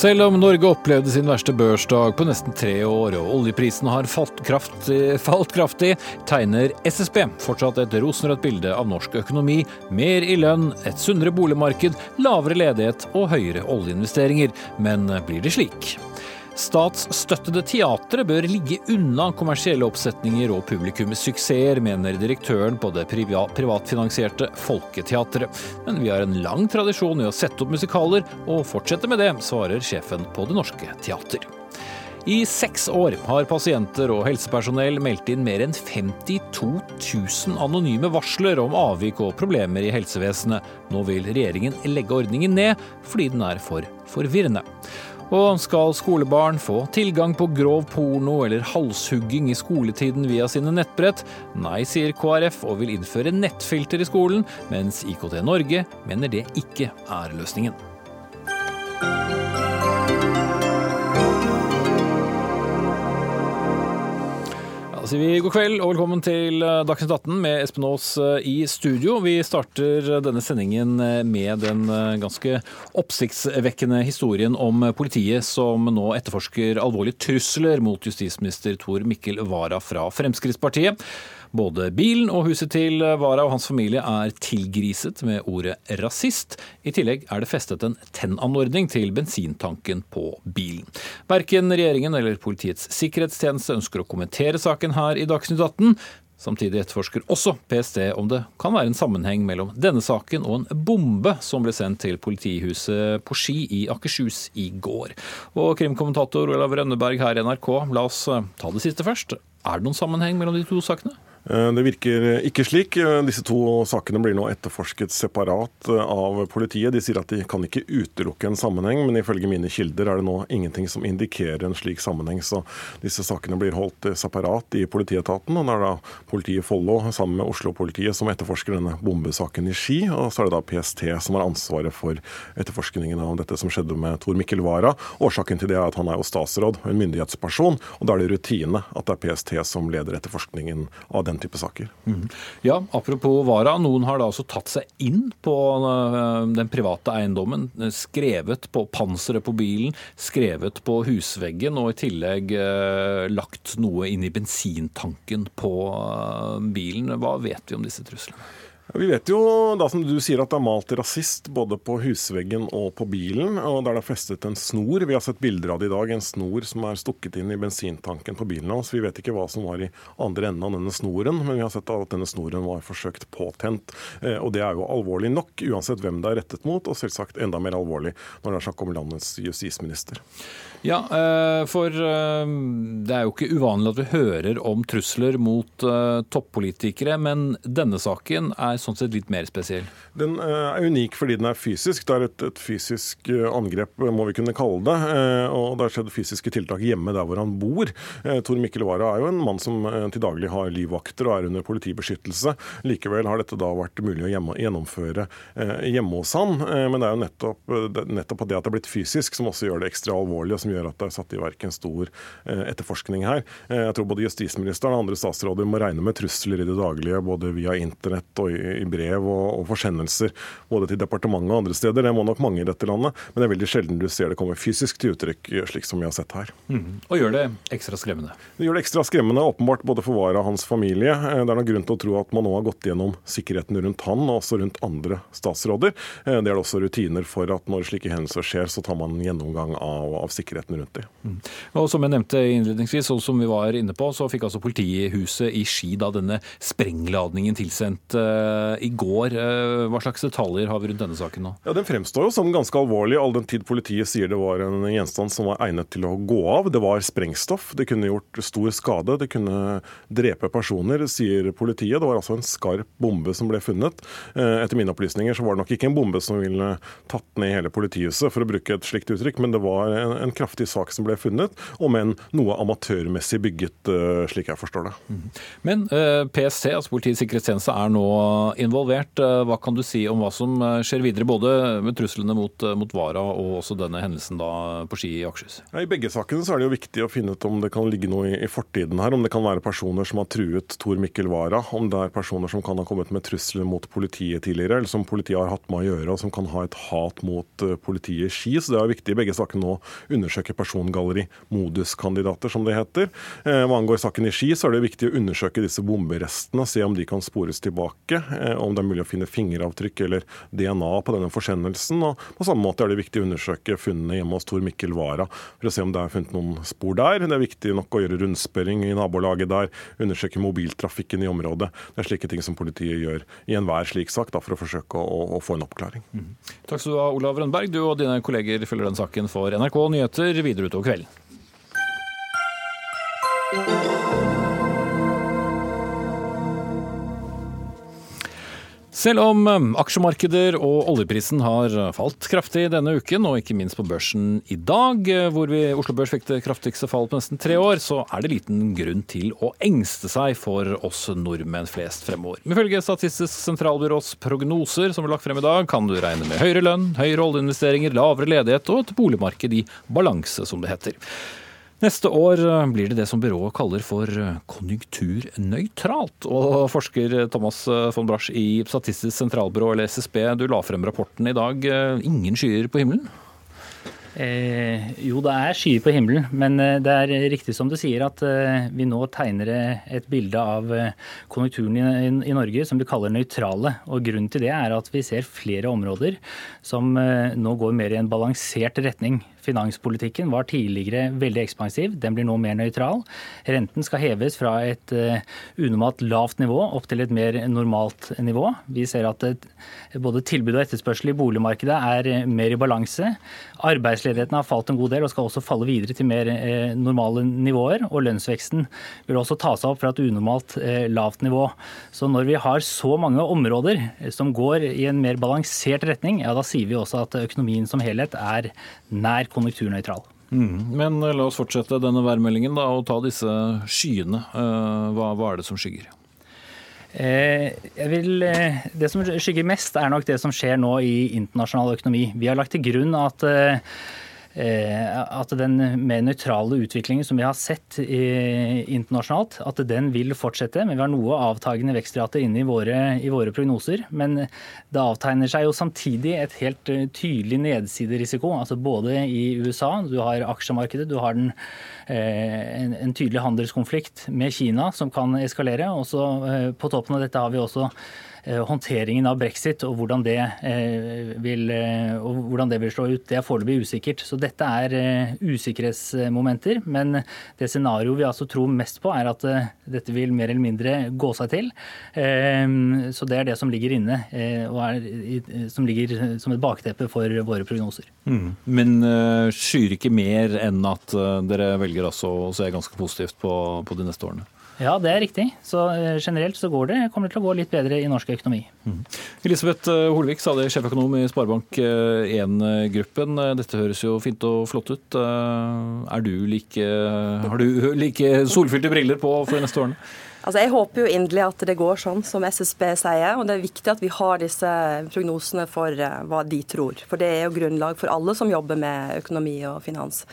Selv om Norge opplevde sin verste børsdag på nesten tre år, og oljeprisen har falt kraftig, falt kraftig, tegner SSB fortsatt et rosenrødt bilde av norsk økonomi. Mer i lønn, et sunnere boligmarked, lavere ledighet og høyere oljeinvesteringer. Men blir det slik? Statsstøttede teatre bør ligge unna kommersielle oppsetninger og publikumssuksesser, mener direktøren på det privatfinansierte Folketeatret. Men vi har en lang tradisjon i å sette opp musikaler, og fortsette med det, svarer sjefen på Det Norske Teater. I seks år har pasienter og helsepersonell meldt inn mer enn 52 000 anonyme varsler om avvik og problemer i helsevesenet. Nå vil regjeringen legge ordningen ned fordi den er for forvirrende. Og skal skolebarn få tilgang på grov porno eller halshugging i skoletiden via sine nettbrett? Nei, sier KrF og vil innføre nettfilter i skolen, mens IKT Norge mener det ikke er løsningen. Sier vi god kveld og velkommen til eh, Dagsnytt 18 med Espen Aas eh, i studio. Vi starter eh, denne sendingen med den ganske oppsiktsvekkende historien om politiet som nå etterforsker alvorlige trusler mot justisminister Tor Mikkel Wara fra Fremskrittspartiet. Både bilen og huset til Wara og hans familie er tilgriset med ordet rasist. I tillegg er det festet en tennanordning til bensintanken på bilen. Verken regjeringen eller Politiets sikkerhetstjeneste ønsker å kommentere saken her i Dagsnytt 18. Samtidig etterforsker også PST om det kan være en sammenheng mellom denne saken og en bombe som ble sendt til politihuset på Ski i Akershus i går. Og krimkommentator Olav Rønneberg her i NRK, la oss ta det siste først. Er det noen sammenheng mellom de to sakene? Eh, det virker ikke slik. Eh, disse to sakene blir nå etterforsket separat eh, av politiet. De sier at de kan ikke utelukke en sammenheng, men ifølge mine kilder er det nå ingenting som indikerer en slik sammenheng. Så disse sakene blir holdt separat i politietaten. og Det er da politiet Follo sammen med Oslo-politiet som etterforsker denne bombesaken i Ski. Og så er det da PST som har ansvaret for etterforskningen av dette som skjedde med Tor Mikkel Wara. Årsaken til det er at han er jo statsråd og en myndighetsperson, og da er det rutine at det er PST som leder etterforskningen av den type saker. Mm. Ja, Apropos Vara, noen har da altså tatt seg inn på eh, den private eiendommen. Skrevet på panseret på bilen, skrevet på husveggen og i tillegg eh, lagt noe inn i bensintanken på eh, bilen. Hva vet vi om disse truslene? Vi vet jo da som du sier at det er malt rasist både på husveggen og på bilen. og Der det er festet en snor. Vi har sett bilder av det i dag. En snor som er stukket inn i bensintanken på bilen hans. Vi vet ikke hva som var i andre enden av denne snoren, men vi har sett at denne snoren var forsøkt påtent. Eh, og det er jo alvorlig nok, uansett hvem det er rettet mot, og selvsagt enda mer alvorlig når det er snakk om landets justisminister. Ja, eh, for eh, det er jo ikke uvanlig at vi hører om trusler mot eh, toppolitikere, men denne saken er sånn sett litt mer spesiell? Den er unik fordi den er fysisk. Det er et, et fysisk angrep, må vi kunne kalle det. Og det har skjedd fysiske tiltak hjemme der hvor han bor. Tor Mikkel Wara er jo en mann som til daglig har livvakter og er under politibeskyttelse. Likevel har dette da vært mulig å gjennomføre hjemme hos han. Men det er jo nettopp, nettopp det at det er blitt fysisk som også gjør det ekstra alvorlig. og som gjør at det er satt i verk en stor eh, etterforskning her. Eh, jeg tror både justisministeren og andre statsråder må regne med trusler i det daglige, både via internett og i brev og, forsendelser, både til departementet og andre steder. Det må nok mange i dette landet, men det er veldig sjelden du ser det komme fysisk til uttrykk, slik som vi har sett her. Mm. Og gjør det ekstra skremmende? Det gjør det ekstra skremmende, åpenbart både for Wara og hans familie. Eh, det er nok grunn til å tro at man nå har gått gjennom sikkerheten rundt han, og også rundt andre statsråder. Det er det også rutiner for at når slike hendelser skjer, så tar man en gjennomgang av, av sikkerheten sikkerheten rundt dem. Mm. Og som jeg nevnte innledningsvis, og som vi var inne på, så fikk altså politihuset i Ski da denne sprengladningen tilsendt uh, i går. Uh, hva slags detaljer har vi rundt denne saken nå? Ja, Den fremstår jo som ganske alvorlig, all den tid politiet sier det var en gjenstand som var egnet til å gå av. Det var sprengstoff. Det kunne gjort stor skade. Det kunne drepe personer, sier politiet. Det var altså en skarp bombe som ble funnet. Uh, etter mine opplysninger så var det nok ikke en bombe som ville tatt ned hele politihuset, for å bruke et slikt uttrykk, men det var en, en kraftig kraftig sak som ble funnet, om enn noe amatørmessig bygget, eh, slik jeg forstår det. Mhm. Men eh, PST, altså Politiets sikkerhetstjeneste, er nå involvert. Hva kan du si om hva som skjer videre, både med truslene mot, mot Vara og også denne hendelsen da på Ski i Akershus? I begge sakene så er det jo viktig å finne ut om det kan ligge noe i fortiden her. Om det kan være personer som har truet Tor Mikkel Wara, om det er personer som kan ha kommet med trusler mot politiet tidligere, eller som politiet har hatt med å gjøre, og som kan ha et hat mot politiet i Ski. Så det er viktig i begge sakene å undersøke persongalleri, moduskandidater som det heter. Hva angår saken i Ski, så er det viktig å undersøke disse bomberestene, se om de kan spores tilbake. Eh, om det er mulig å finne fingeravtrykk eller DNA på denne forsendelsen. Og på samme måte er det viktig å undersøke funnene hjemme hos Tor Mikkel Wara for å se om det er funnet noen spor der. Det er viktig nok å gjøre rundspørring i nabolaget der, undersøke mobiltrafikken i området. Det er slike ting som politiet gjør i enhver slik sak da, for å forsøke å, å få en oppklaring. Mm. Takk skal du ha, Olav Rønberg. Du og dine kolleger følger den saken for NRK Nyheter videre utover kvelden. Selv om um, aksjemarkeder og oljeprisen har falt kraftig denne uken, og ikke minst på børsen i dag, eh, hvor vi Oslo Børs fikk det kraftigste fallet på nesten tre år, så er det liten grunn til å engste seg for oss nordmenn flest fremover. Ifølge Statistisk sentralbyrås prognoser som ble lagt frem i dag, kan du regne med høyere lønn, høyere oljeinvesteringer, lavere ledighet og et boligmarked i balanse, som det heter. Neste år eh, blir det det som byrået kaller for eh, konjunkturnøytralt. Og forsker Thomas eh, von Brasch i Statistisk sentralbyrå, eller SSB, du la frem rapporten i dag. Ingen skyer på himmelen? Eh, jo, det er skyer på himmelen, men det er riktig som du sier at eh, vi nå tegner et bilde av konjunkturen i, i, i, Norge som vi kaller nøytrale. Og Grunnen til det er at vi ser flere områder som nå går mer i en balansert retning. Finanspolitikken var tidligere veldig ekspansiv, den blir nå mer nøytral. Renten skal heves fra et uh, unormalt lavt nivå opp til et mer normalt nivå. Vi ser at både tilbud og etterspørsel i boligmarkedet er uh, mer i balanse. Arbeidsledigheten har falt en god del og skal også falle videre til mer uh, normale nivåer. Og lønnsveksten vil også ta seg opp fra et unormalt lavt nivå. Så når vi har så mange områder som går i en mer balansert retning, ja da sier vi også at økonomien som helhet er nær konjunkturnøytral. Mm. Men la oss fortsette denne værmeldingen da, og ta disse skyene. Eh, hva, hva er det som skygger? Eh, vil, eh, det som skygger mest, er nok det som skjer nå i internasjonal økonomi. Vi har lagt til grunn at Eh, at den mer nøytrale utviklingen som vi har sett internasjonalt, at den vil fortsette. Men vi har noe avtagende vekstrate inne i våre, i våre, prognoser. Men det avtegner seg jo samtidig et helt eh, tydelig nedsiderisiko. altså Både i USA, du har aksjemarkedet, du har den, eh, en, en, tydelig handelskonflikt med Kina som kan eskalere. Og så på toppen av dette har vi også Eh, håndteringen av brexit og hvordan det, eh, vil, eh, hvordan det vil slå ut, det er foreløpig usikkert. Så dette er usikkerhetsmomenter. Men det scenarioet vi altså tror mest på, er at dette vil mer eller mindre gå seg til. Så det er det som ligger inne, og er, som ligger som et bakteppe for våre prognoser. Mm. Men skyr ikke mer enn at dere velger altså å se ganske positivt på, på de neste årene? Ja, det er riktig. Så eh, generelt så går det, kommer det til å gå litt bedre i norsk økonomi. Mm. Elisabeth Holvik, Holvik, stadig sjeføkonom i Sparebank1-gruppen. Eh, Dette høres jo fint og flott ut. Er du like, har du like solfylte briller på for de neste årene? Altså, jeg håper jo inderlig at det går sånn som SSB sier. Og det er viktig at vi har disse prognosene for hva de tror. For det er jo grunnlag for alle som jobber med økonomi og finans.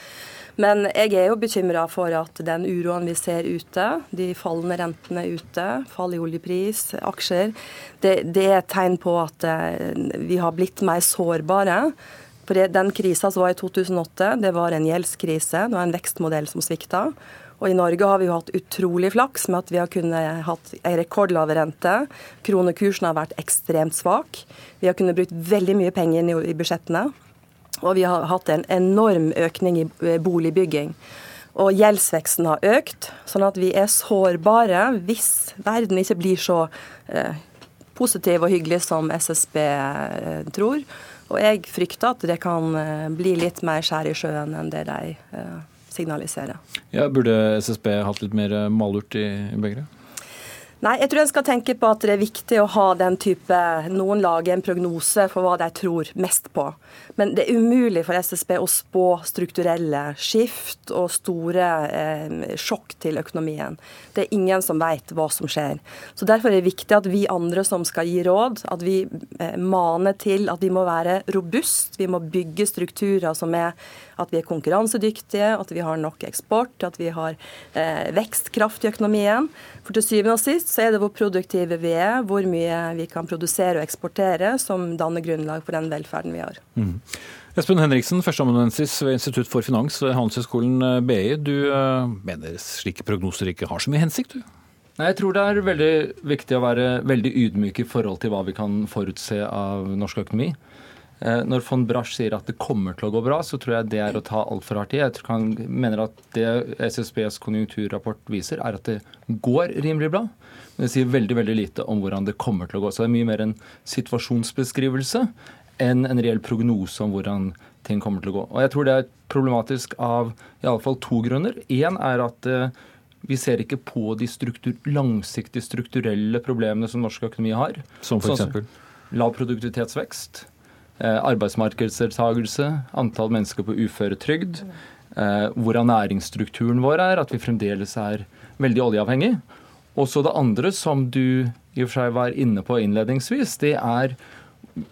Men jeg er jo bekymra for at den uroen vi ser ute, de fallende rentene ute, fall i oljepris, aksjer, det, det er et tegn på at eh, vi har blitt mer sårbare. For Den krisa som var i 2008, det var en gjeldskrise. Det var en vekstmodell som svikta. Og I Norge har vi jo hatt utrolig flaks med at vi har kunnet hatt en rekordlav rente. Kronekursen har vært ekstremt svak. Vi har kunnet brukt veldig mye penger i budsjettene. Og vi har hatt en enorm økning i eh, boligbygging. Og gjeldsveksten har økt, sånn at vi er sårbare hvis verden ikke blir så eh, positiv og hyggelig som SSB eh, tror. Og jeg frykter at det kan bli litt mer skjær i sjøen enn det de signaliserer. Ja, Burde SSB hatt litt mer malurt i, i begeret? Nei, jeg tror en skal tenke på at det er viktig å ha den type Noen lager en prognose for hva de tror mest på. Men det er umulig for SSB å spå strukturelle skift og store eh, sjokk til økonomien. Det er ingen som vet hva som skjer. Så Derfor er det viktig at vi andre som skal gi råd, at vi eh, maner til at vi må være robust. Vi må bygge strukturer som er at vi er konkurransedyktige, at vi har nok eksport, at vi har eh, vekstkraft i økonomien. For til syvende og sist så er det hvor produktive vi er, hvor mye vi kan produsere og eksportere, som danner grunnlag for den velferden vi har. Mm. Espen Henriksen, førsteamanuensis ved Institutt for finans ved Handelshøyskolen eh, BI. Du uh, mener slike prognoser ikke har så mye hensikt, du? Nei, Jeg tror det er veldig viktig å være veldig ydmyk i forhold til hva vi kan forutse av norsk økonomi. Eh, når von Brasch sier at det kommer til å gå bra, så tror jeg det er å ta altfor hardt i. Jeg han mener at det SSBs konjunkturrapport viser, er at det går rimelig bra. Men det sier veldig veldig lite om hvordan det kommer til å gå. Så det er mye mer en situasjonsbeskrivelse enn en reell prognose om hvordan ting kommer til å gå. Og jeg tror det er problematisk av i alle fall to grunner. Én er at eh, vi ser ikke på de struktur, langsiktige strukturelle problemene som norsk økonomi har. Som f.eks.? Sånn, lav produktivitetsvekst arbeidsmarkedsdeltakelse, antall mennesker på uføretrygd, eh, hvordan næringsstrukturen vår er, at vi fremdeles er veldig oljeavhengig. Og så det andre som du i og for seg var inne på innledningsvis, det er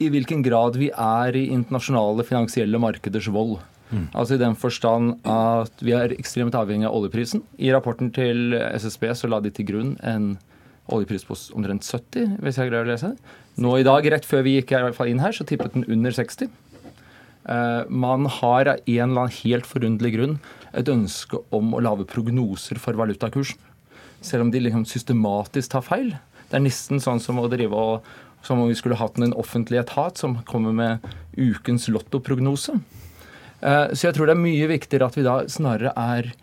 i hvilken grad vi er i internasjonale finansielle markeders vold. Mm. Altså i den forstand at vi er ekstremt avhengig av oljeprisen. I rapporten til SSB så la de til grunn en oljepris på omtrent 70, hvis jeg greier å lese det. Nå i dag, rett før vi gikk inn her, så tippet den under 60. Uh, eh, man har av en eller annen helt forunderlig grunn et ønske om å lage prognoser for valutakursen. Selv om de liksom systematisk tar feil. Det er nesten sånn som å drive og som om vi skulle hatt en offentlig etat som kommer med ukens lottoprognose. Uh, så jeg tror det er mye viktigere at vi da snarere er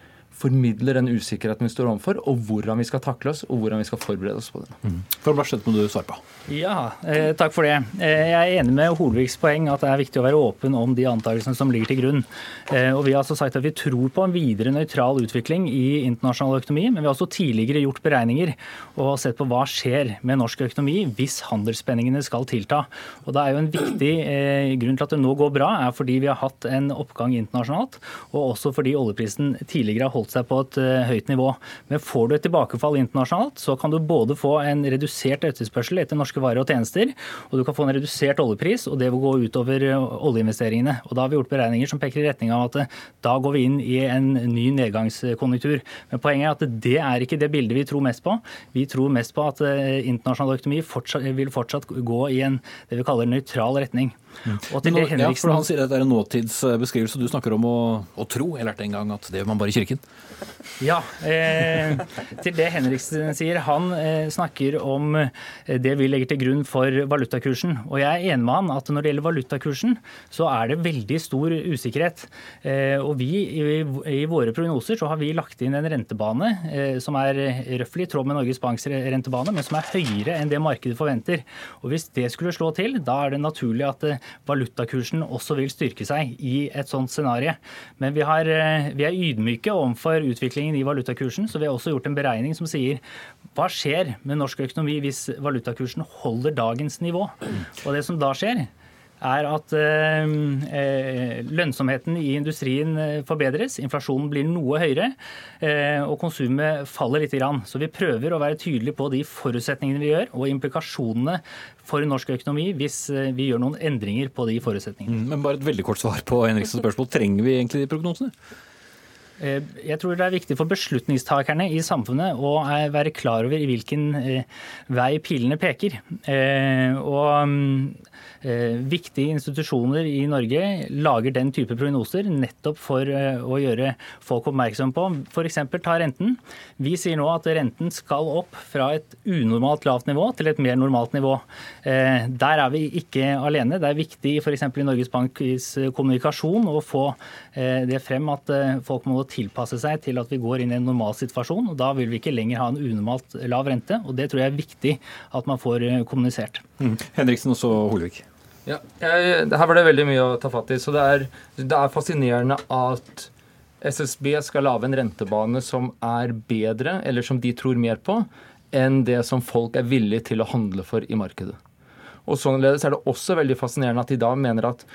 formidler den usikkerheten vi står overfor, og hvordan vi skal takle oss, og hvordan vi skal forberede oss på det. Mm. For Barseth må du svare på. Ja, eh, takk for det. Eh, jeg er enig med Holviks poeng at det er viktig å være åpen om de antakelsene som ligger til grunn. Eh, og Vi har altså sagt at vi tror på en videre nøytral utvikling i internasjonal økonomi, men vi har også tidligere gjort beregninger og sett på hva skjer med norsk økonomi hvis handelsspenningene skal tilta. Og Det er jo en viktig eh, grunn til at det nå går bra, er fordi vi har hatt en oppgang internasjonalt, og også fordi oljeprisen tidligere har holdt seg på et uh, høyt nivå. Men får du et tilbakefall internasjonalt, så kan du både få en redusert etterspørsel etter norske varer og tjenester, og du kan få en redusert oljepris, og det vil gå utover uh, oljeinvesteringene. Og Da har vi gjort beregninger som peker i retning av at uh, da går vi inn i en ny nedgangskonjunktur. Men poenget er at det er ikke det bildet vi tror mest på. Vi tror mest på at internasjonal økonomi fortsatt, vil fortsatt gå i en det vi kaller nøytral retning. Mm. Men, ja, for Han sier at det er en nåtidsbeskrivelse. Du snakker om å, å tro. Jeg lærte en gang at det gjør man bare i kirken. Ja. Eh, til det Henriksen sier. Han eh, snakker om eh, det vi legger til grunn for valutakursen. Og jeg er enig med han at når det gjelder valutakursen, så er det veldig stor usikkerhet. Eh, og vi i, i, våre prognoser så har vi lagt inn en rentebane eh, som er røftlig i tråd med Norges Banks rentebane, men som er høyere enn det markedet forventer. Og hvis det skulle slå til, da er det naturlig at eh, valutakursen også vil styrke seg i et sånt scenario. Men vi, har, vi er ydmyke overfor utviklingen i valutakursen. Så vi har også gjort en beregning som sier hva skjer med norsk økonomi hvis valutakursen holder dagens nivå? Og det som da skjer, er at eh, eh, lønnsomheten i industrien eh, forbedres, inflasjonen blir noe høyere, og konsumet faller litt. Så vi prøver å være tydelige på de forutsetningene vi gjør, og implikasjonene for norsk økonomi hvis vi gjør noen endringer på de forutsetningene. Mm, men bare et veldig kort svar på Henriksens spørsmål. Trenger vi egentlig de prognosene? Jeg tror det er viktig for beslutningstakerne i samfunnet å være klar over i hvilken vei pilene peker. Og mm, Eh, viktige institusjoner i Norge lager den type prognoser nettopp for eh, å gjøre folk oppmerksom på f.eks. ta renten. Vi sier nå at renten skal opp fra et unormalt lavt nivå til et mer normalt nivå. Eh, der er vi ikke alene. Det er viktig f.eks. i Norges Banks kommunikasjon å få det frem at folk må tilpasse seg til at vi går inn i en normal situasjon. og Da vil vi ikke lenger ha en unormalt lav rente. og Det tror jeg er viktig at man får kommunisert. Mm. Henriksen og så Holvik. Ja, jeg, her var det veldig mye å ta fatt i. Så det er, det er fascinerende at SSB skal lage en rentebane som er bedre, eller som de tror mer på, enn det som folk er villige til å handle for i markedet. Og således er det også veldig fascinerende at de da mener at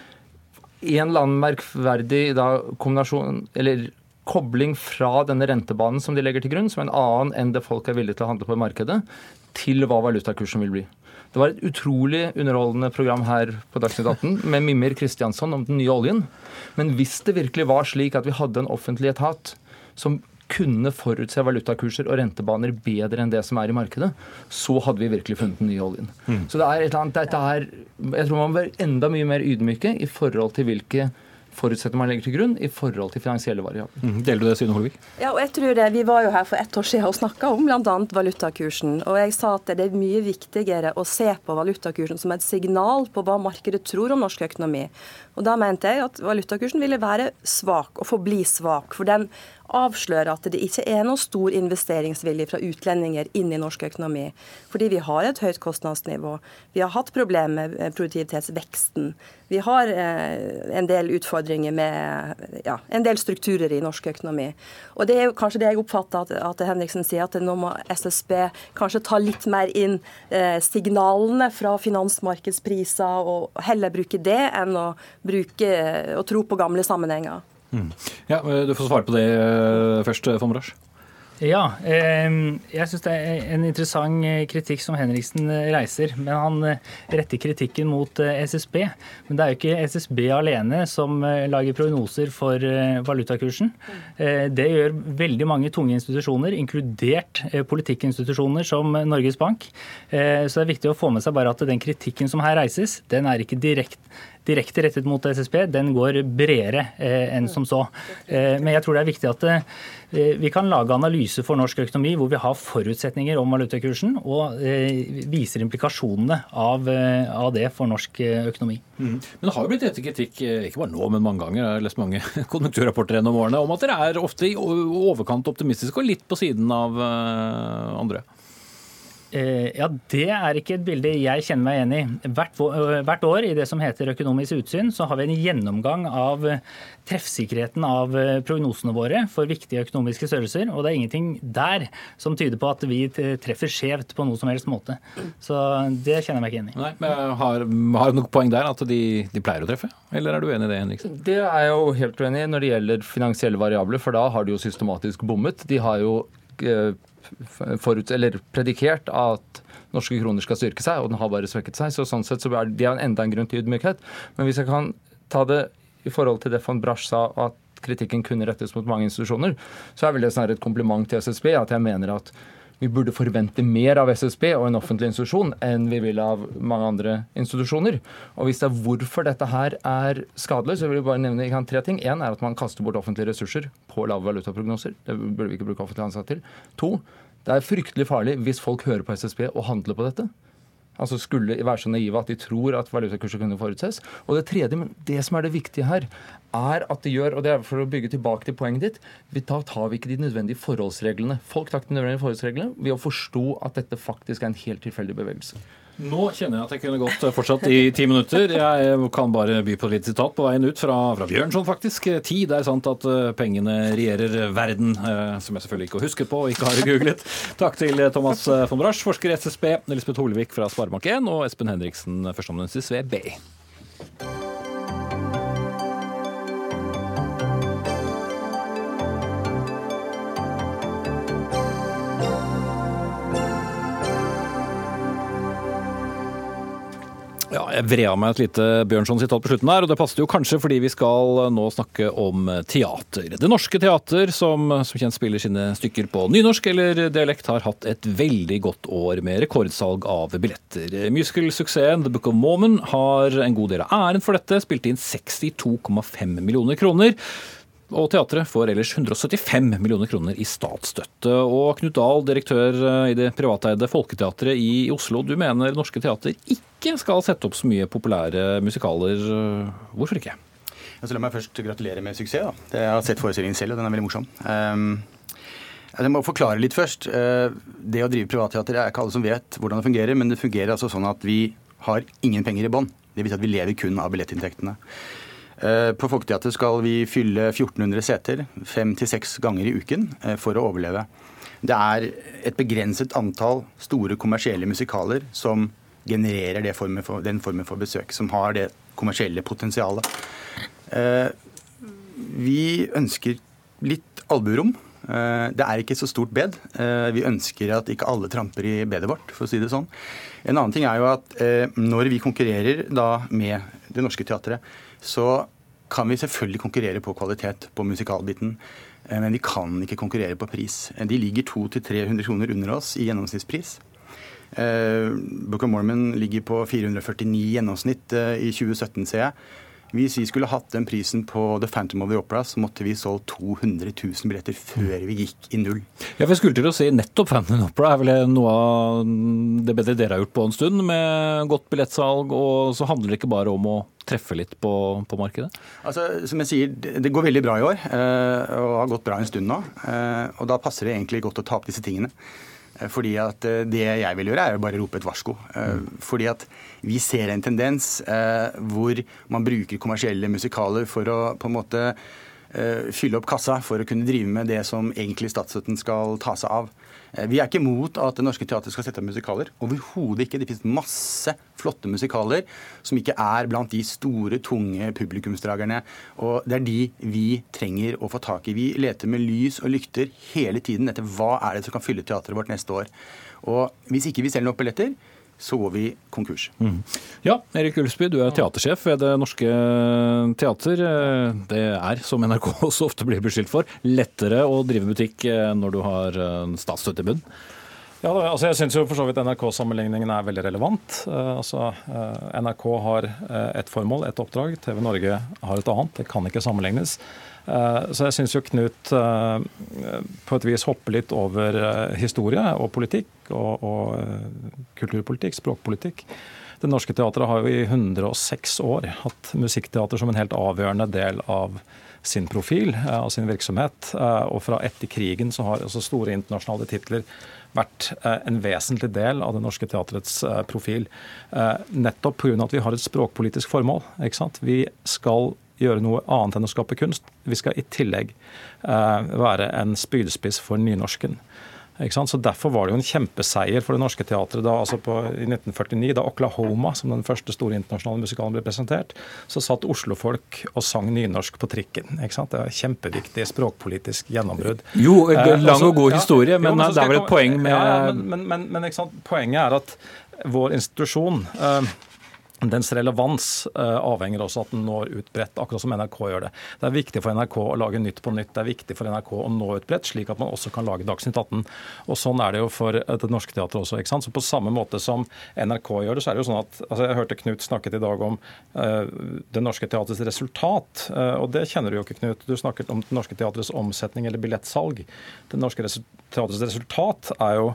en eller annen merkverdig da, kombinasjon, eller kobling fra denne rentebanen som de legger til grunn, som en annen enn det folk er villige til å handle på i markedet, til hva valutakursen vil bli. Det var et utrolig underholdende program her på Dagsnytt 18 med Mimir Kristiansson om den nye oljen. Men hvis det virkelig var slik at vi hadde en offentlig etat som kunne forutse valutakurser og rentebaner bedre enn det som er i markedet, så hadde vi virkelig funnet den nye oljen. Mm. Så det er et eller annet, dette er, Jeg tror man bør enda mye mer ydmyke i forhold til hvilke forutsetter man legger til grunn i forhold til finansielle variabler. Mm. Deler du det, synet, Holvik? Ja, og jeg tror det, Vi var jo her for ett år siden og snakka om bl.a. valutakursen. og Jeg sa at det er mye viktigere å se på valutakursen som et signal på hva markedet tror om norsk økonomi. Og Da mente jeg at valutakursen ville være svak og forbli svak. For den avslører at det ikke er noe stor investeringsvilje fra utlendinger inn i norsk økonomi. Fordi vi har et høyt kostnadsnivå. Vi har hatt problemer med produktivitetsveksten. Vi har eh, en del utfordringer med ja, en del strukturer i norsk økonomi. Og Det er jo kanskje det jeg oppfatter at, at Henriksen sier, at nå må SSB kanskje ta litt mer inn eh, signalene fra finansmarkedspriser, og heller bruke det enn å, bruke, å tro på gamle sammenhenger. Mm. Ja, Du får svare på det eh, først, von Brasch. Ja, jeg syns det er en interessant eh, kritikk som Henriksen eh, reiser. Men han retter kritikken mot SSB. Men det er jo ikke SSB alene som lager prognoser for valutakursen. Det gjør veldig mange tunge institusjoner, inkludert politikkinstitusjoner som Norges Bank. Så det er viktig å få med seg bare at den kritikken som her reises, den er ikke direkte direkte rettet mot SSB, den går bredere eh, enn som så. Eh, men jeg tror det er viktig at eh, vi kan lage analyser for norsk økonomi hvor vi har forutsetninger om valutakursen, og viser implikasjonene av, av det for norsk økonomi. Mm. Men det har jo blitt rettet kritikk, ikke bare nå, men mange ganger, jeg har lest mange konjunkturrapporter gjennom årene, om at dere er ofte i overkant optimistiske og litt på siden av andre. Eh, ja, Det er ikke et bilde jeg kjenner meg igjen i. Hvert, eh, hvert, år i det som heter Økonomisk utsyn, så har vi en gjennomgang av eh, treffsikkerheten av prognosene våre for viktige økonomiske størrelser. Og det er ingenting der som tyder på at vi treffer skjevt på noe som helst måte. Så det kjenner jeg meg ikke igjen i. Nei, men Har, har noe poeng der at de, de, pleier å treffe, eller er du enig i det, Henriksen? Det er jeg jo helt uenig i når det gjelder finansielle variabler, for da har de jo systematisk bommet. De har jo forut, eller predikert at norske kroner skal styrke seg, og den har bare svekket seg. Så sånn sett så er det enda en grunn til ydmykhet. Men hvis jeg kan ta det i forhold til det von Brasch sa, at kritikken kunne rettes mot mange institusjoner, så er vel det snarere et kompliment til SSB at jeg mener at vi burde forvente mer av SSB og en offentlig institusjon enn vi vil av mange andre institusjoner. Og hvis det er hvorfor dette her er skadelig, så vil jeg bare nevne jeg tre ting. Én er at man kaster bort offentlige ressurser på lave valutaprognoser. Det burde vi ikke bruke offentlig ansatte til. To, det er fryktelig farlig hvis folk hører på SSB og handler på dette altså skulle være så naive at de tror at valutakurser kunne forutses. Og det tredje, men det som er det viktige her, er at det gjør, og det er for å bygge tilbake til poenget ditt, vi da tar vi ikke de nødvendige forholdsreglene. Folk tar ikke de nødvendige forholdsreglene ved å forstå at dette faktisk er en helt tilfeldig bevegelse. Nå kjenner jeg at jeg kunne gått fortsatt i ti minutter. Jeg kan bare by på et lite sitat på veien ut fra, fra Bjørnson, faktisk. Tid er sant at eh, pengene regjerer verden, eh, som jeg selvfølgelig ikke har husket på og ikke har googlet. Takk til Thomas von Brasch, forsker i SSB, Elisabeth Holevik fra Sparebank1 og Espen Henriksen, førsteamanuensis ved BI. Vred av meg et lite Bjørnson-sitat på slutten her, og det passet jo kanskje fordi vi skal nå snakke om teater. Det Norske Teater, som som kjent spiller sine stykker på nynorsk eller dialekt, har hatt et veldig godt år med rekordsalg av billetter. Musicalsuksessen The Book of Mormon har en god del av æren for dette, spilte inn 62,5 millioner kroner. Og teatret får ellers 175 millioner kroner i statsstøtte. Og Knut Dahl, direktør i det privateide Folketeatret i Oslo, du mener Norske Teater ikke skal sette opp så mye populære musikaler. Hvorfor ikke? Altså, la meg først gratulere med suksess. Da. Jeg har sett forestillingen selv, og den er veldig morsom. Um, jeg må forklare litt først. Uh, det å drive privatteater er ikke alle som vet hvordan det fungerer, men det fungerer altså sånn at vi har ingen penger i bånn. Det vil si at vi lever kun av billettinntektene. Eh, på Folketeatret skal vi fylle 1400 seter fem til seks ganger i uken eh, for å overleve. Det er et begrenset antall store kommersielle musikaler som genererer formen for, den formen for besøk, som har det kommersielle potensialet. Eh, vi ønsker litt alburom. Det er ikke så stort bed. Vi ønsker at ikke alle tramper i bedet vårt, for å si det sånn. En annen ting er jo at når vi konkurrerer da med Det Norske Teatret, så kan vi selvfølgelig konkurrere på kvalitet på musikalbiten. Eh, men vi kan ikke konkurrere på pris. Eh, de ligger 200-300 kroner under oss i gjennomsnittspris. Eh, Book of Mormon ligger på 449 gjennomsnitt i 2017, ser jeg. Hvis vi skulle hatt den prisen på The Phantom of the Opera, så måtte vi solgt 200 000 billetter før vi gikk i null. Ja, for skulle til å si nettopp Phantom of the Opera er vel noe av det bedre dere har gjort på en stund, med godt billettsalg, og så handler det ikke bare om å treffe litt på, på markedet? Altså, som jeg sier, Det går veldig bra i år, eh, og har gått bra en stund nå. Eh, og Da passer det egentlig godt å ta opp disse tingene. Eh, fordi at eh, Det jeg vil gjøre, er å bare rope et varsko. Eh, fordi at vi ser en tendens hvor man bruker kommersielle musikaler for å på en måte fylle opp kassa for å kunne drive med det som egentlig statsstøtten skal ta seg av. Eh, vi er ikke imot at Det Norske Teatret skal sette opp musikaler. Overhodet ikke. Det finnes masse flotte musikaler som ikke er blant de store, tunge publikumsdragerne. Og det er de vi trenger å få tak i. Vi leter med lys og lykter hele tiden etter hva er det som kan fylle teatret vårt neste år. Og hvis ikke vi selger nok billetter, så går vi konkurs. Mm. Ja, Erik Ulsby, du er teatersjef ved Det Norske Teater. Det er, som NRK også ofte blir beskyldt for, lettere å drive butikk eh, når du har eh, statsstøtte i bunn? Ja, altså jeg syns for så vidt NRK-sammenligningen er veldig relevant. Uh, altså, NRK har et formål, et oppdrag. TV Norge har et annet. Det kan ikke sammenlignes. Eh, så jeg syns jo Knut eh, på et vis hopper litt over eh, historie og politikk og, og kulturpolitikk, språkpolitikk. Det Norske Teatret har jo i 106 år hatt musikkteater som en helt avgjørende del av sin profil, av sin virksomhet. Og fra etter krigen så har altså store internasjonale titler vært en vesentlig del av Det Norske Teatrets profil. Nettopp pga. at vi har et språkpolitisk formål. Vi skal gjøre noe annet enn å skape kunst. Vi skal i tillegg eh, være en spydspiss for nynorsken. Så Derfor var det jo en kjempeseier for Det Norske Teatret da, altså på, i 1949, da Oklahoma, som den første store internasjonale musikalen, ble presentert. Så satt oslofolk og sang nynorsk på trikken. Det var Kjempeviktig språkpolitisk gjennombrudd. Jo, eh, lang og god historie, men, jo, men det er vel et poeng med ja, Men, men, men poenget er at vår institusjon eh, dens relevans uh, avhenger også av at den når ut bredt, akkurat som NRK gjør det. Det er viktig for NRK å lage Nytt på nytt. Det er viktig for NRK å nå ut bredt, slik at man også kan lage Dagsnytt 18. Og Sånn er det jo for Det Norske Teatret også. ikke sant? Så På samme måte som NRK gjør det, så er det jo sånn at altså Jeg hørte Knut snakket i dag om uh, Det Norske Teatrets resultat. Uh, og det kjenner du jo ikke, Knut. Du snakket om Det Norske Teatrets omsetning eller billettsalg. Det Norske Teatrets resultat er jo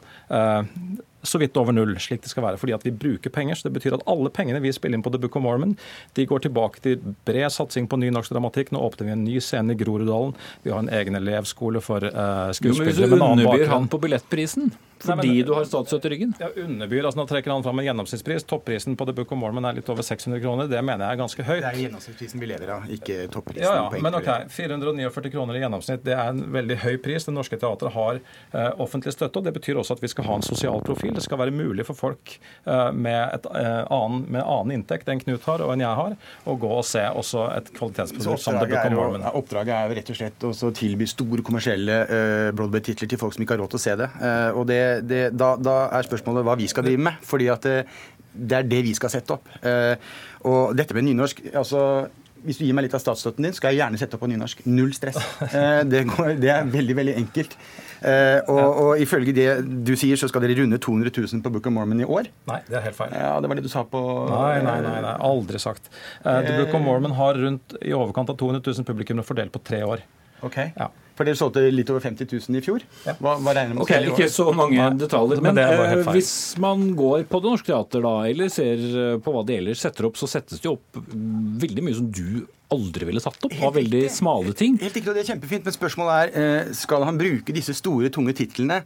så vidt over null, slik det skal være. Fordi at vi bruker penger. så Det betyr at alle pengene vi spiller inn på The Book of Mormon, de går tilbake til bred satsing på nynorsk dramatikk. Nå åpner vi en ny scene i Groruddalen. Vi har en egen elevskole for uh, skuespillere med annen bakgrunn. Underbyr han på billettprisen? Fordi Nei, men, du har statsstøtte i ryggen? Ja, underbyr. altså Nå trekker han fram en gjennomsnittspris. Topprisen på The Book of Mormon er litt over 600 kroner. Det mener jeg er ganske høyt. Det er gjennomsnittsprisen vi lever av, ikke topprisen. Ja, ja, men ok, 449 kroner i gjennomsnitt, det er en veldig høy pris. Det Norske Teatret har uh, offentlig støtte, og det betyr også at vi skal ha en sosial profil. Det skal være mulig for folk uh, med, et, uh, annen, med annen inntekt enn Knut har og enn jeg har, å gå og se også et kvalitetsprodukt som The Book of Mormon. Oppdraget er jo rett og slett å tilby store kommersielle uh, Broadway-titler til folk som ikke har råd til å se det. og det, det da, da er spørsmålet hva vi skal drive med. fordi at det, eh, det er det vi skal sette opp. Eh, og dette med nynorsk altså hvis du gir meg litt av statsstøtten din, skal jeg gjerne sette opp på nynorsk. Null stress. Eh, det, går, det er veldig, veldig enkelt. Og, og, ifølge det du sier, så skal dere runde 200 000 på Book of Mormon i år? Nei, det er helt feil. Ja, Det var det du sa på Nei, nei, nei. nei aldri sagt. The Book of Mormon har rundt i overkant av 200 000 publikummere fordelt på tre år. Ok. Ja. For dere solgte litt over 50 000 i fjor. Hva, hva regner med okay, Ikke så mange detaljer. Men, men eh, hvis man går på Det Norske Teater da, eller ser eh, på hva de ellers setter opp, så settes det opp veldig mye som du aldri ville satt opp. Av veldig smale ting. Helt riktig, og det er kjempefint, men spørsmålet er eh, skal han bruke disse store, tunge titlene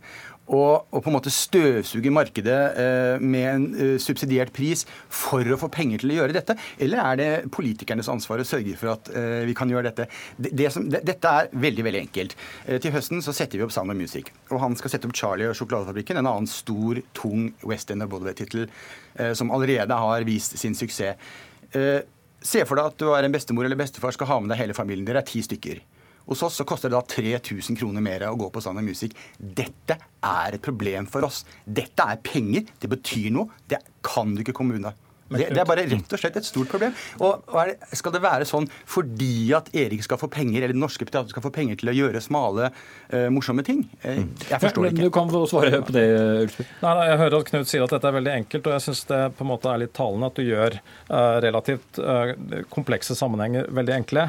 og, og, på en måte støvsuge markedet eh, med en eh, subsidiert pris for å få penger til å gjøre dette? Eller er det politikernes ansvar å sørge for at eh, vi kan gjøre dette? Det, det som, det, dette er veldig veldig enkelt. Uh, til høsten så setter vi opp Sound of Music. Og han skal sette opp Charlie og Sjokoladefabrikken, en annen stor, tung West End of Bollywood-tittel som allerede har vist sin suksess. se for deg at du er en bestemor eller bestefar, skal ha med deg hele familien. Dere er ti stykker. Hos oss så koster det da 3000 kroner mer å gå på of Music. Dette er et problem for oss. Dette er penger. Det betyr noe. Det kan du ikke komme unna. Det, det, er bare rett og slett et stort problem. Og, og det, Skal det være sånn fordi at Erik skal få penger, eller norske teater skal få penger til å gjøre smale, uh, morsomme ting? Uh, jeg forstår det ikke. Du kan få svare på det. Nei, nei, Jeg hører at Knut sier at dette er veldig enkelt, og jeg syns det på en måte er litt talende at du gjør uh, relativt komplekse sammenhenger veldig enkle.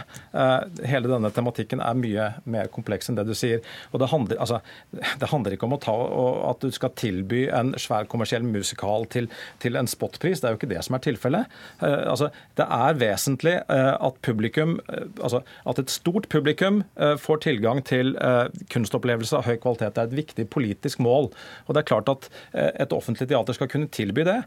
hele denne tematikken er mye mer kompleks enn det du sier. Og det handler, altså, det handler ikke om å ta, at du skal tilby en svær kommersiell musikal til, til en spotpris. Det er jo ikke det som er tilfellet. Eh, altså, det er vesentlig eh, at publikum, eh, altså, at et stort publikum får tilgang til kunstopplevelse av høy kvalitet. Det er et viktig politisk mål. Og det er klart at et offentlig teater skal kunne tilby det.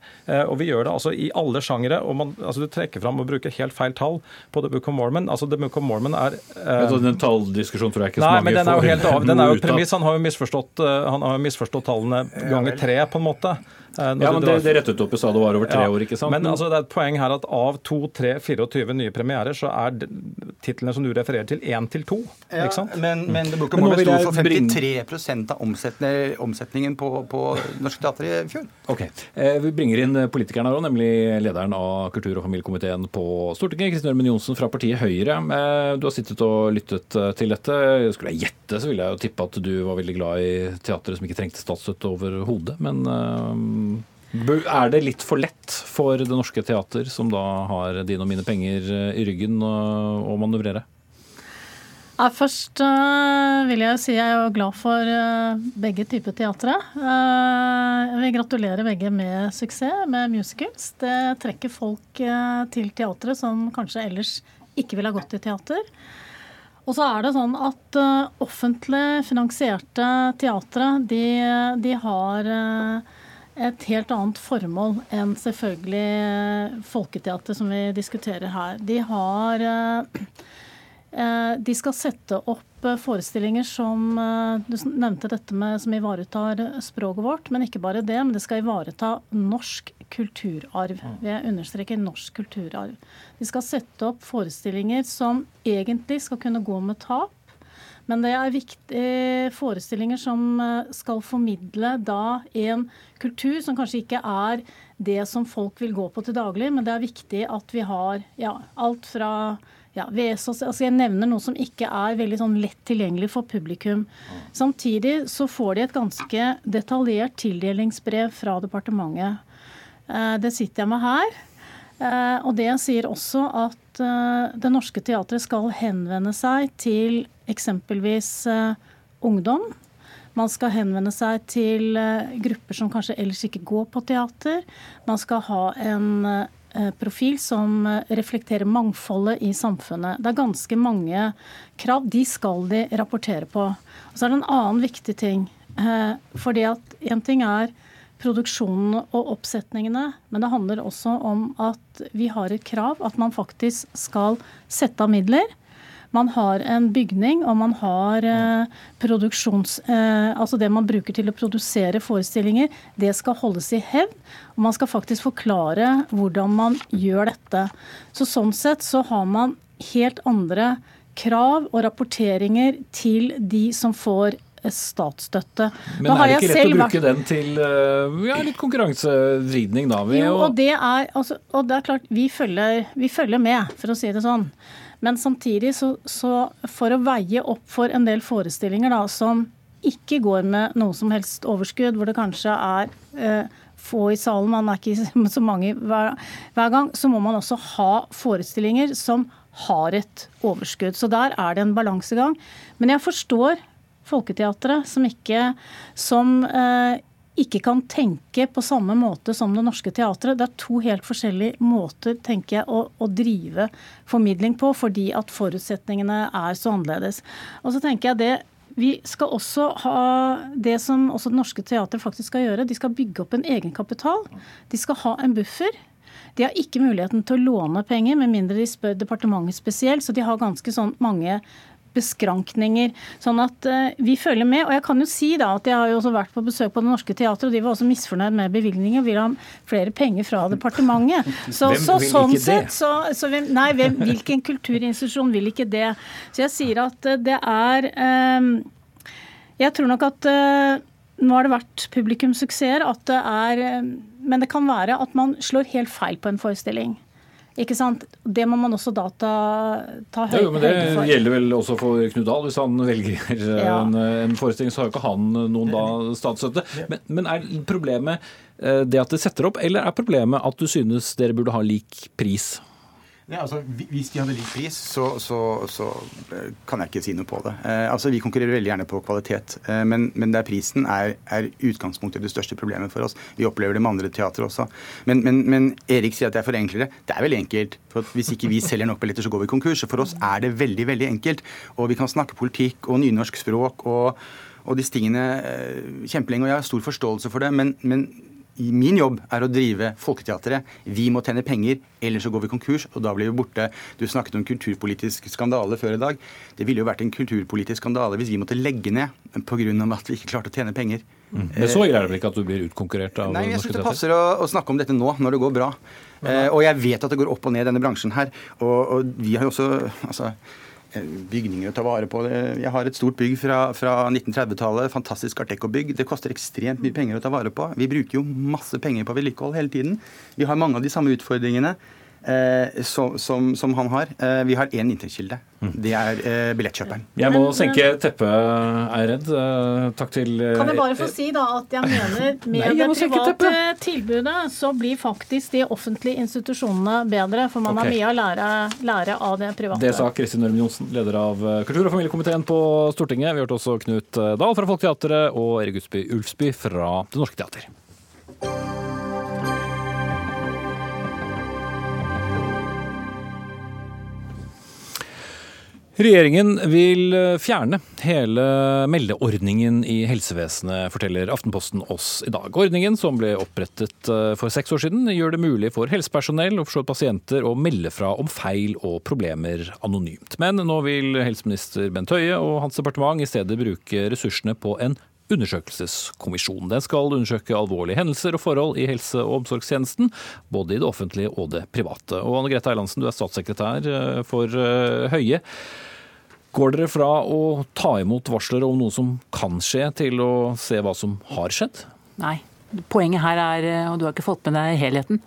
Og vi gjør det altså i alle sjangere. og man, altså, Du trekker fram og bruker helt feil tall på The Book of Mormon. Altså, The Book of Mormon er uh, Den talldiskusjonen tror jeg ikke så nei, mange men den er jo helt av, den er jo premiss. Han har jo misforstått, han har misforstått tallene ganger tre, på en måte. Eh, ja, men det, det rettet opp i sa det var over tre ja, år, ikke sant? Men altså, det er et poeng her at av 2, 3, 24 nye premierer, så er titlene som du refererer til, 1 til 2. Ja, ikke sant? Men, men det Book of Mormon sto for 53% av omsetningen på, på Norsk Teater i fjor. Ok. Eh, vi bringer inn politikeren her òg, nemlig lederen av kultur- og familiekomiteen på Stortinget, Kristin Ørmen Johnsen fra partiet Høyre. Eh, du har sittet og lyttet til dette. Skulle jeg gjette, så ville jeg jo tippe at du var veldig glad i teatret som ikke trengte statsstøtte overhodet. Men er det litt for lett for Det Norske Teater, som da har dine og mine penger eh, i ryggen, å manøvrere? Ja, først uh, vil jeg si jeg er glad for uh, begge typer teatre. Jeg vil gratulere begge med suksess med musicals. Det trekker folk til teatret som kanskje ellers ikke ville ha gått i teater. Og så er det sånn at offentlig finansierte teatre, de, de har et helt annet formål enn selvfølgelig Folketeater, som vi diskuterer her. De har eh, eh, De skal sette opp forestillinger som eh, Du nevnte dette med som ivaretar språket vårt, men ikke bare det. Men det skal ivareta norsk kulturarv. Jeg understreker norsk kulturarv. De skal sette opp forestillinger som egentlig skal kunne gå med tap men det er viktige forestillinger som eh, skal formidle da en kultur som kanskje ikke er det som folk vil gå på til daglig, men det er viktig at vi har ja, alt fra ja, Vesos, altså Jeg nevner noe som ikke er veldig sånn lett tilgjengelig for publikum. Samtidig så får de et ganske detaljert tildelingsbrev fra departementet. Eh, det sitter jeg med her. Eh, og det sier også at Det Norske Teatret skal henvende seg til eksempelvis uh, ungdom. Man skal henvende seg til uh, grupper som kanskje ellers ikke går på teater. Man skal ha en uh, profil som reflekterer mangfoldet i samfunnet. Det er ganske mange krav. De skal de rapportere på. Og så er det en annen viktig ting. Fordi at én ting er produksjonen og oppsetningene, men det handler også om at vi har et krav at man faktisk skal sette av midler man har en bygning, og man har eh, produksjons... Eh, altså det man bruker til å produsere forestillinger, det skal holdes i hevd. Og man skal faktisk forklare hvordan man gjør dette. Så sånn sett så har man helt andre krav og rapporteringer til de som får statsstøtte. Men er det ikke lett å bruke vært... den til eh, ja, litt konkurransevridning, da? jo, og det, er, altså, og det er klart, vi følger, vi følger med, for å si det sånn. Men samtidig, så, så, for å veie opp for en del forestillinger da, som ikke går med noe som helst overskudd, hvor det kanskje er eh, få i salen, man er ikke så mange hver, hver, gang, så må man også ha forestillinger som har et overskudd. Så der er det en balansegang. Men jeg forstår Folketeatret som ikke som eh, ikke kan tenke på samme måte som Det Norske Teatret. Det er to helt forskjellige måter tenker jeg, å, å, drive formidling på, fordi at forutsetningene er så annerledes. Og så tenker jeg det vi skal også ha det som også Det Norske Teatret faktisk skal gjøre. De skal bygge opp en egenkapital. De skal ha en buffer. De har ikke muligheten til å låne penger, med mindre de spør departementet spesielt. Så de har ganske sånn mange beskrankninger. Sånn at uh, vi følger med. Og jeg kan jo si da at jeg har jo også vært på besøk på Det Norske Teatret, og de var også misfornøyd med bevilgninger. Vil ha flere penger fra departementet. Så, Hvem så, vil sånn ikke det? sett, så, så hvem, Nei, hvem, hvilken kulturinstitusjon vil ikke det? Så jeg sier at uh, det er um, Jeg tror nok at uh, nå har det vært publikumssuksesser, at det er Men det kan være at man slår helt feil på en forestilling. Ikke sant? Det må man også da ta, ta for. Ja, jo, men Det høyde for. gjelder vel også for Knut Dahl. Hvis han velger eh, Ja. en, en forestilling, så har jo ikke han noen da statsstøtte. Men, men er problemet eh, det at det setter opp, eller er problemet at du synes dere burde ha lik pris? Ja, altså, hvis de hadde lik pris, så, så, så eh, kan jeg ikke si noe på det. Eh, altså, Vi konkurrerer veldig gjerne på kvalitet, eh, men, men der prisen er, er utgangspunktet det største problemet for oss. Vi opplever det med andre teatre også. Men, men, men Erik sier at det er forenklere. Det er veldig enkelt. For Hvis ikke vi selger nok billetter, så går vi konkurs. For oss er det veldig veldig enkelt. Og vi kan snakke politikk og nynorsk språk og, og disse tingene eh, kjempelenge. Og jeg har stor forståelse for det. men, Min jobb er å drive Folketeatret. Vi må tjene penger, ellers så går vi konkurs, og da blir vi borte. Du snakket om kulturpolitisk skandale før i dag. Det ville jo vært en kulturpolitisk skandale hvis vi måtte legge ned pga. at vi ikke klarte å tjene penger. Men så ille er det vel ikke at du blir utkonkurrert av Nei, jeg synes det passer å, å snakke om dette nå, når det går bra. Eh, og jeg vet at det går opp og ned i denne bransjen her. Og, og vi har jo også altså, eh, bygninger å ta vare på. Jeg har et stort bygg fra, fra 1930-tallet. Fantastisk Art Deco-bygg. Det koster ekstremt mye penger å ta vare på. Vi bruker jo masse penger på vedlikehold hele tiden. Vi har mange av de samme utfordringene. Eh, som, som, som han har. Eh, vi har én inntektskilde. Det er eh, billettkjøperen. Jeg må senke teppet, er jeg redd. Takk til Kan jeg bare få si da at jeg mener med Nei, jeg det private tilbudet, så blir faktisk de offentlige institusjonene bedre. For man okay. har mye å lære, lære av det private. Det sa Kristin Ørmen Johnsen, leder av kultur- og familiekomiteen på Stortinget. Vi hørte også Knut Dahl fra Folketeatret og Erik Gudsby-Ulfsby fra Det Norske Teater. Regjeringen vil eh, fjerne hele meldeordningen i helsevesenet, forteller Aftenposten oss i dag. Ordningen, som ble opprettet eh, for seks år siden, gjør det mulig for helsepersonell og forstått pasienter å melde fra om feil og problemer anonymt. Men nå vil helseminister Bent Høie og hans departement i stedet bruke ressursene på en undersøkelseskommisjon. Den skal undersøke alvorlige hendelser og forhold i helse- og omsorgstjenesten, både i det offentlige og det private. Og Anne Grete Eilandsen, du er statssekretær eh, for Høie. Går dere fra å ta imot varsler om noe som kan skje, til å se hva som har skjedd? Nei. Poenget her er, og du har ikke fått med deg helheten,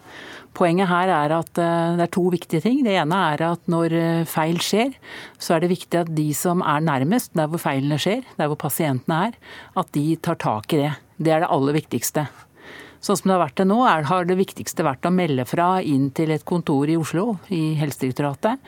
poenget her er at eh, det er to viktige ting. Det ene er at når eh, feil skjer, så er det viktig at de som er nærmest, der hvor feilene skjer, der hvor pasientene er, at de tar tak i det. Det er det aller viktigste. Sånn som det har vært det nå, er, har det viktigste vært å melde fra inn til et kontor i Oslo, i Helsedirektoratet.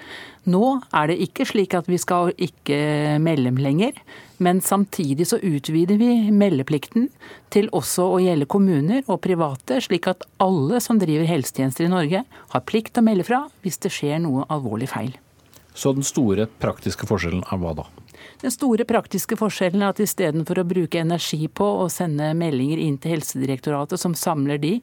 Nå er det ikke slik at vi skal ikke melde lenger, men samtidig så utvider vi meldeplikten til også å gjelde kommuner og private, slik at alle som driver helsetjenester i Norge har plikt til å melde fra hvis det skjer noe alvorlig feil. Så den store praktiske forskjellen er hva da? Den store praktiske forskjellen er at istedenfor å bruke energi på å sende meldinger inn til Helsedirektoratet som samler de,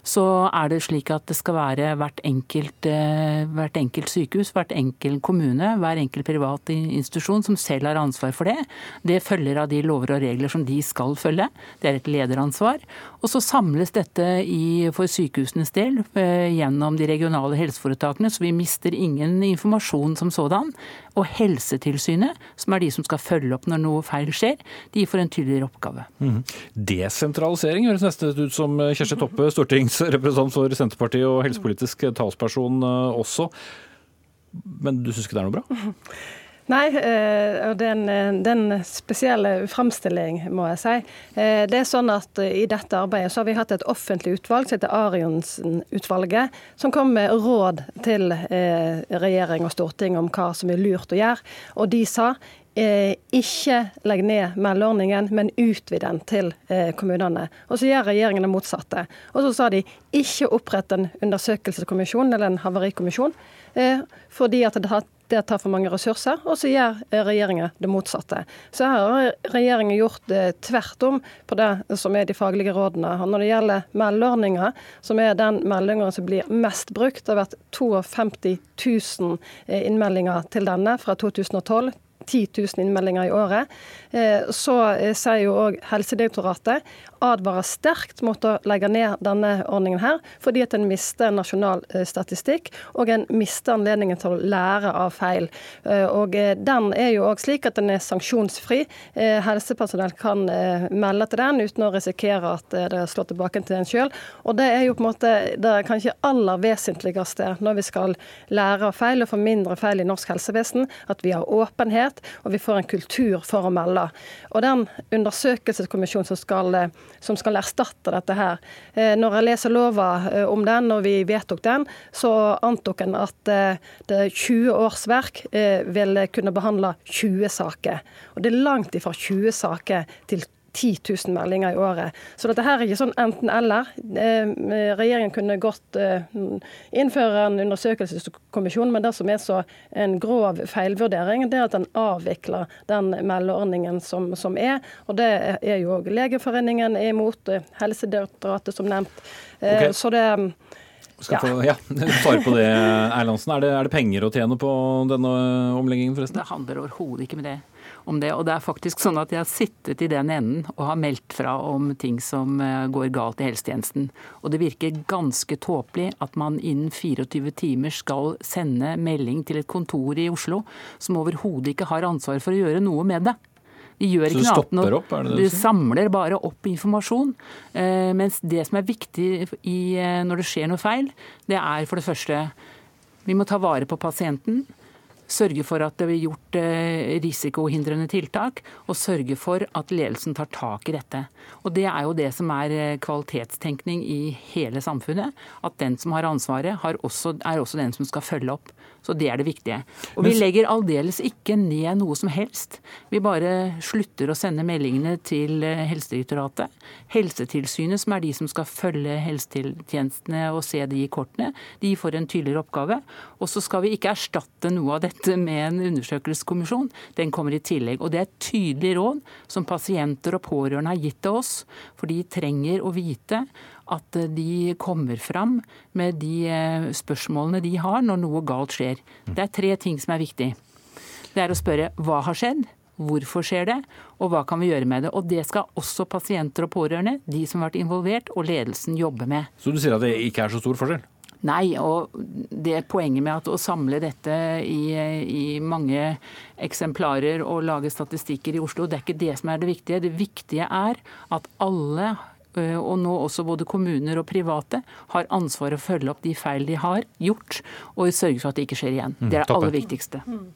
så er det slik at det skal være hvert enkelt, eh, hvert enkelt sykehus, hvert enkelt kommune, hver enkelt privat institusjon som selv har ansvar for det. Det følger av de lover og regler som de skal følge. Det er et lederansvar. Og så samles dette i, for sykehusenes del eh, gjennom de regionale helseforetakene, så vi mister ingen informasjon som sådan. Og Helsetilsynet, som er de som skal følge opp når noe feil skjer, de får en tydeligere oppgave. Desentralisering høres nesten ut som Kjersti Toppe, stortingsrepresentant for Senterpartiet og helsepolitisk talsperson eh, også. Men du syns ikke det er noe bra? Nei, eh, og det er en, eh, spesiell framstilling, må jeg si. Eh, Det er sånn at eh, I dette arbeidet så har vi hatt et offentlig utvalg som heter Arionsen-utvalget, som kom med råd til eh, regjering og storting om hva som er lurt å gjøre. Og de sa eh, ikke legge ned meldeordningen, men utvide den til eh, kommunene. Og så gjør regjeringen det motsatte. Og så sa de ikke opprett en undersøkelseskommisjon eller en havarikommisjon, eh, fordi at det har det tar for mange ressurser, og så gjør eh, regjeringen det motsatte. Så her har regjeringen gjort tvert om på det som er de faglige rådene. Når det gjelder meldeordninga, som er den meldinga som blir mest brukt, det har vært 52 000 eh, innmeldinger til denne fra 2012 10 000 innmeldinger i året. Eh, så eh, sier jo òg Helsedirektoratet advarer sterkt mot å legge ned denne ordningen her, fordi at en mister nasjonal eh, statistikk, og en mister anledningen til å lære av feil. Og Den er jo òg slik at den er sanksjonsfri. Helsepersonell kan melde til den uten å risikere at det slår tilbake til en sjøl. Og det er jo på en måte det kanskje aller vesentligste når vi skal lære av feil og få mindre feil i norsk helsevesen, at vi har åpenhet, og vi får en kultur for å melde. Og den undersøkelseskommisjonen som skal, som skal erstatte dette her, eh, når jeg leser lova eh, om den, når vi vedtok den, så antok en at eh, det 20 årsverk vil kunne behandle 20 saker. Og det er langt ifra 20 saker til 20 10 000 meldinger i året. Så dette her er ikke sånn enten-eller. Eh, regjeringen kunne godt eh, innføre en undersøkelseskommisjon, men det som er så en grov feilvurdering, det er at den avvikler den meldeordningen som, som er. Og det er jo Legeforeningen er imot, eh, Helsedirektoratet som nevnt. Okay. Så det skal ja. få ja, svare på det, Erlandsen. Er det, er det penger å tjene på denne omleggingen, forresten? Det handler overhodet ikke med det om det. Og det er faktisk sånn at jeg har sittet i den enden og har meldt fra om ting som eh, går galt i helsetjenesten. Og det virker ganske tåpelig at man innen 24 timer skal sende melding til et kontor i Oslo som overhodet ikke har ansvar for å gjøre noe med det. De gjør ikke noe annet. Det de samler bare opp informasjon. Eh, mens det som er viktig eh, når det skjer noe feil, det er for det første vi må ta vare på pasienten sørge for at det blir gjort eh, risikohindrende tiltak, og sørge for at ledelsen tar tak i dette. Og Det er jo det som er eh, kvalitetstenkning i hele samfunnet. At den som har ansvaret, har også, er også den som skal følge opp. Så det er det viktige. Og vi legger aldeles ikke ned noe som helst. Vi bare slutter å sende meldingene til eh, Helsedirektoratet. Helsetilsynet, som er de som skal følge helsetjenestene og se de kortene, de får en tydeligere oppgave. Og så skal vi ikke erstatte noe av dette med en undersøkelseskommisjon. Den kommer i tillegg. Og det er et tydelig råd som pasienter og pårørende har gitt til oss. For de trenger å vite at de kommer fram med de eh, spørsmålene de har når noe galt skjer. Det er tre ting som er viktig. Det er å spørre hva har skjedd, hvorfor skjer det, og hva kan vi gjøre med det. Og Det skal også pasienter og pårørende, de som har vært involvert, og ledelsen jobbe med. Så du sier at det ikke er så stor forskjell? Nei, og det poenget med at å samle dette i, i, mange eksemplarer og lage statistikker i Oslo, det er ikke det som er det viktige. Det viktige er at alle Eh, og nå også både kommuner og private, har ansvar å følge opp de feil de har gjort, og sørge for at det ikke skjer igjen. Mm, det er det aller viktigste. Mm.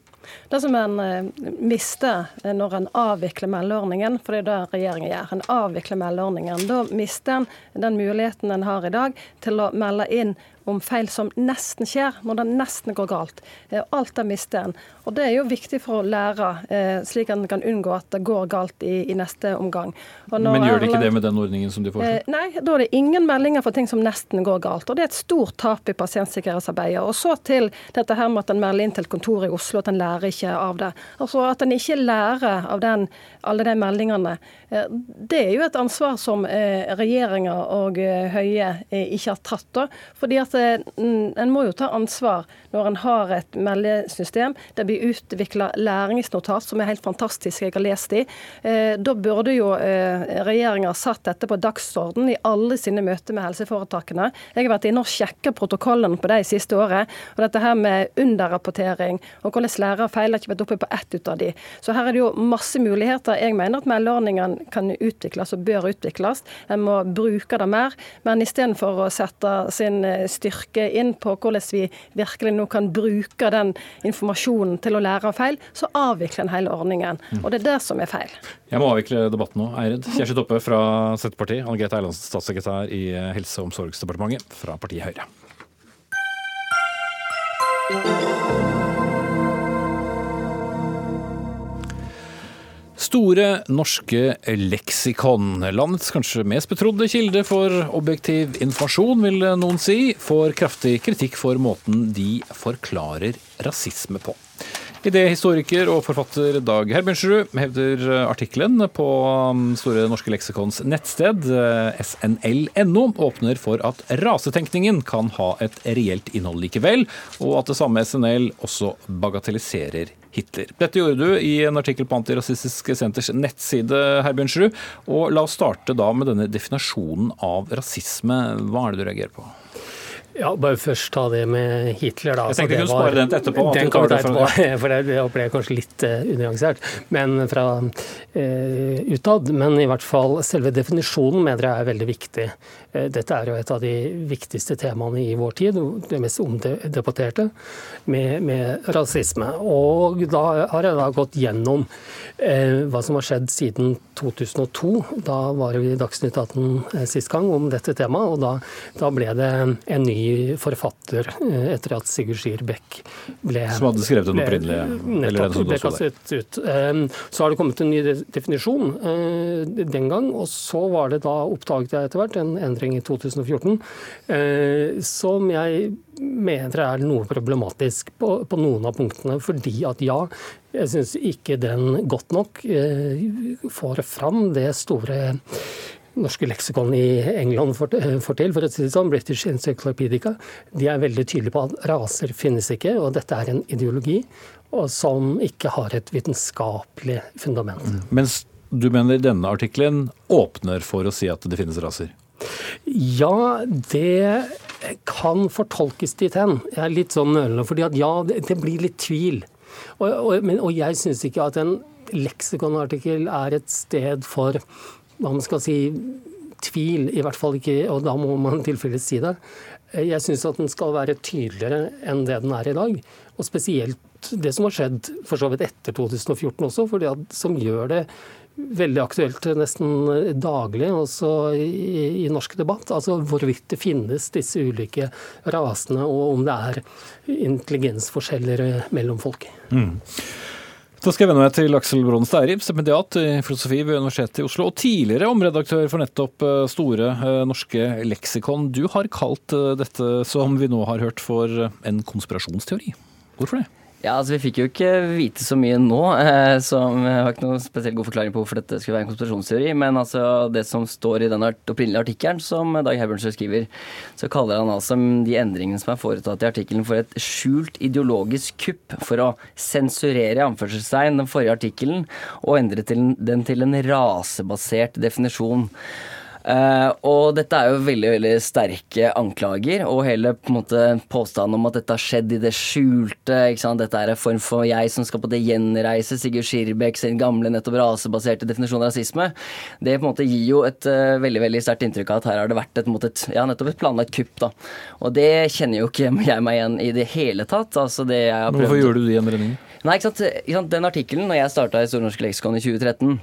Det som en eh, mister når en avvikler meldeordningen, for det er det regjeringen gjør, en avvikler meldeordningen, da mister en den muligheten en har i dag til å melde inn om feil som nesten skjer, når det nesten går galt. Eh, alt det mister en. Og Det er jo viktig for å lære, eh, slik at en kan unngå at det går galt i, i neste omgang. Men gjør det ikke det med den ordningen som de foreslår? Eh, nei, da er det ingen meldinger for ting som nesten går galt. Og Det er et stort tap i pasientsikkerhetsarbeidet. Og så til dette her med at en melder inn til kontoret i Oslo at en lærer ikke av det. Altså At en ikke lærer av den, alle de meldingene. Det er jo et ansvar som regjeringa og Høie ikke har tatt. da, fordi at en må jo ta ansvar når en har et meldesystem. Det blir utvikla læringsnotat som er helt fantastisk, jeg har lest de. Eh, da burde jo eh, regjeringa satt dette på dagsorden i alle sine møter med helseforetakene. Jeg har vært inne og sjekka protokollene på det i siste året. Og dette her med underrapportering og hvordan lærere feiler, ikke vært oppe på ett ut av de. Så her er det jo masse muligheter. Jeg mener at meldeordningen kan utvikles og bør utvikles. En må bruke det mer. Men istedenfor å sette sin eh, styrke inn på hvordan vi virkelig nå kan bruke den informasjonen til å lære av feil, så avvikler en hele ordningen. Mm. Og det er det som er feil. Jeg må avvikle debatten nå, Eirid. Kjersti Toppe fra Senterpartiet, Anne Grete Eilandsen, statssekretær i Helse- og omsorgsdepartementet fra partiet Høyre. Store norske leksikon. Landets kanskje mest betrodde kilde for objektiv informasjon, vil noen si, får kraftig kritikk for måten de forklarer rasisme på. Idéhistoriker og forfatter Dag Herbjørnsrud hevder artikkelen på um, Store norske leksikons nettsted, eh, snl.no, åpner for at rasetenkningen kan ha et reelt innhold likevel, og at det samme SNL også bagatelliserer Hitler. Dette gjorde du i en artikkel på Antirasistisk Senters nettside, Herbjørnsrud. Og la oss starte da med denne definasjonen av rasisme. Hva er det du reagerer på? Ja, bare først ta det med Hitler, da. Jeg tenkte vi kunne spare den etterpå. Den kommer til etterpå, for det ble kanskje litt uh, unyansert. Men fra uh, utad. Men i hvert fall selve definisjonen mener jeg er veldig viktig. Uh, dette er jo et av de viktigste temaene i vår tid, det mest omdebatterte, med, med rasisme. Og da har jeg da gått gjennom hva som har skjedd siden 2002. Da var vi i Dagsnytt 18 sist gang om dette temaet, og da, da ble det en ny forfatter eh, etter at Sigurd Skirbekk ble Som hadde skrevet den opprinnelige? Nettopp. ble kastet ut. Eh, så har det kommet en ny definisjon eh, den gang, og så var det da oppdaget jeg etter hvert en endring i 2014 eh, som jeg mener er noe problematisk på, på noen av punktene. Fordi at ja, jeg syns ikke den godt nok får fram det store norske leksikon i England får, til, for å si det sånn, British Encyclopedica, de er veldig tydelige på at raser finnes ikke, og dette er en ideologi som ikke har et vitenskapelig fundament. Mens du mener denne artikkelen åpner for å si at det finnes raser? Ja, det kan fortolkes dit hen. Jeg er litt sånn nølende, at ja, det, blir litt tvil. Og, og, men, og jeg syns ikke at en leksikonartikkel er et sted for hva man skal si, tvil, i hvert fall ikke, og da må man i tilfelle si det. Jeg syns at den skal være tydeligere enn det den er i dag. Og spesielt det som har skjedd for så vidt etter 2014 også, for det som gjør det veldig aktuelt nesten daglig også i, i, norsk debatt. Altså hvorvidt det finnes disse ulike rasene, og om det er intelligensforskjeller mellom folk. Mm. Da skal jeg vende meg til Aksel Bronstad Steirib, stipendiat i filosofi ved Universitetet i Oslo, og tidligere omredaktør for nettopp eh, Store eh, norske leksikon. Du har kalt eh, dette som vi nå har hørt for en konspirasjonsteori. Hvorfor det? Ja, altså Vi fikk jo ikke vite så mye nå, så som jeg har ikke noen spesielt god forklaring på hvorfor dette skulle være en konspirasjonsteori. Men altså det som står i den opprinnelige artikkelen som Dag Herbjørnsen skriver, så kaller han altså de endringene som er foretatt i artikkelen for et skjult ideologisk kupp for å sensurere anførselstegn den forrige artikkelen og endre den til en rasebasert definisjon. Uh, og dette er jo veldig veldig sterke anklager, og hele på en måte påstanden om at dette har skjedd i det skjulte. Dette er en form for jeg som skal på det gjenreise Sigurd Skirbekk sin gamle nettopp rasebaserte definisjon av rasisme. Det på en måte gir jo et uh, veldig veldig sterkt inntrykk av at her har det vært et, et, ja, nettopp et planlagt kupp. da. Og det kjenner jo ikke jeg meg igjen i det hele tatt. altså det. Hvorfor gjør du de endringene? Nei, ikke sant? Den artikkelen, når jeg starta i Stornorsk leksikon i 2013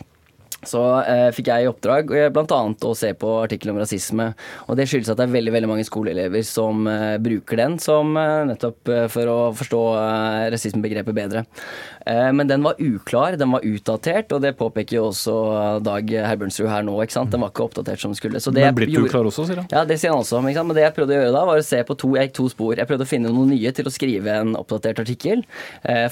så eh, fikk jeg i oppdrag eh, bl.a. å se på artikkelen om rasisme. Og det skyldes at det er veldig veldig mange skoleelever som eh, bruker den som eh, nettopp eh, for å forstå eh, rasismebegrepet bedre. men den var uklar, den var utdatert, og det påpeker jo også Dag Herbjørnsrud her nå. ikke sant? Den var ikke oppdatert som den skulle. Så det men blitt gjorde, uklar også, sier han. Ja, det sier han også. Men, men det jeg prøvde å gjøre da, var å se på to, jeg gikk to spor. Jeg prøvde å finne noen nye til å skrive en oppdatert artikkel.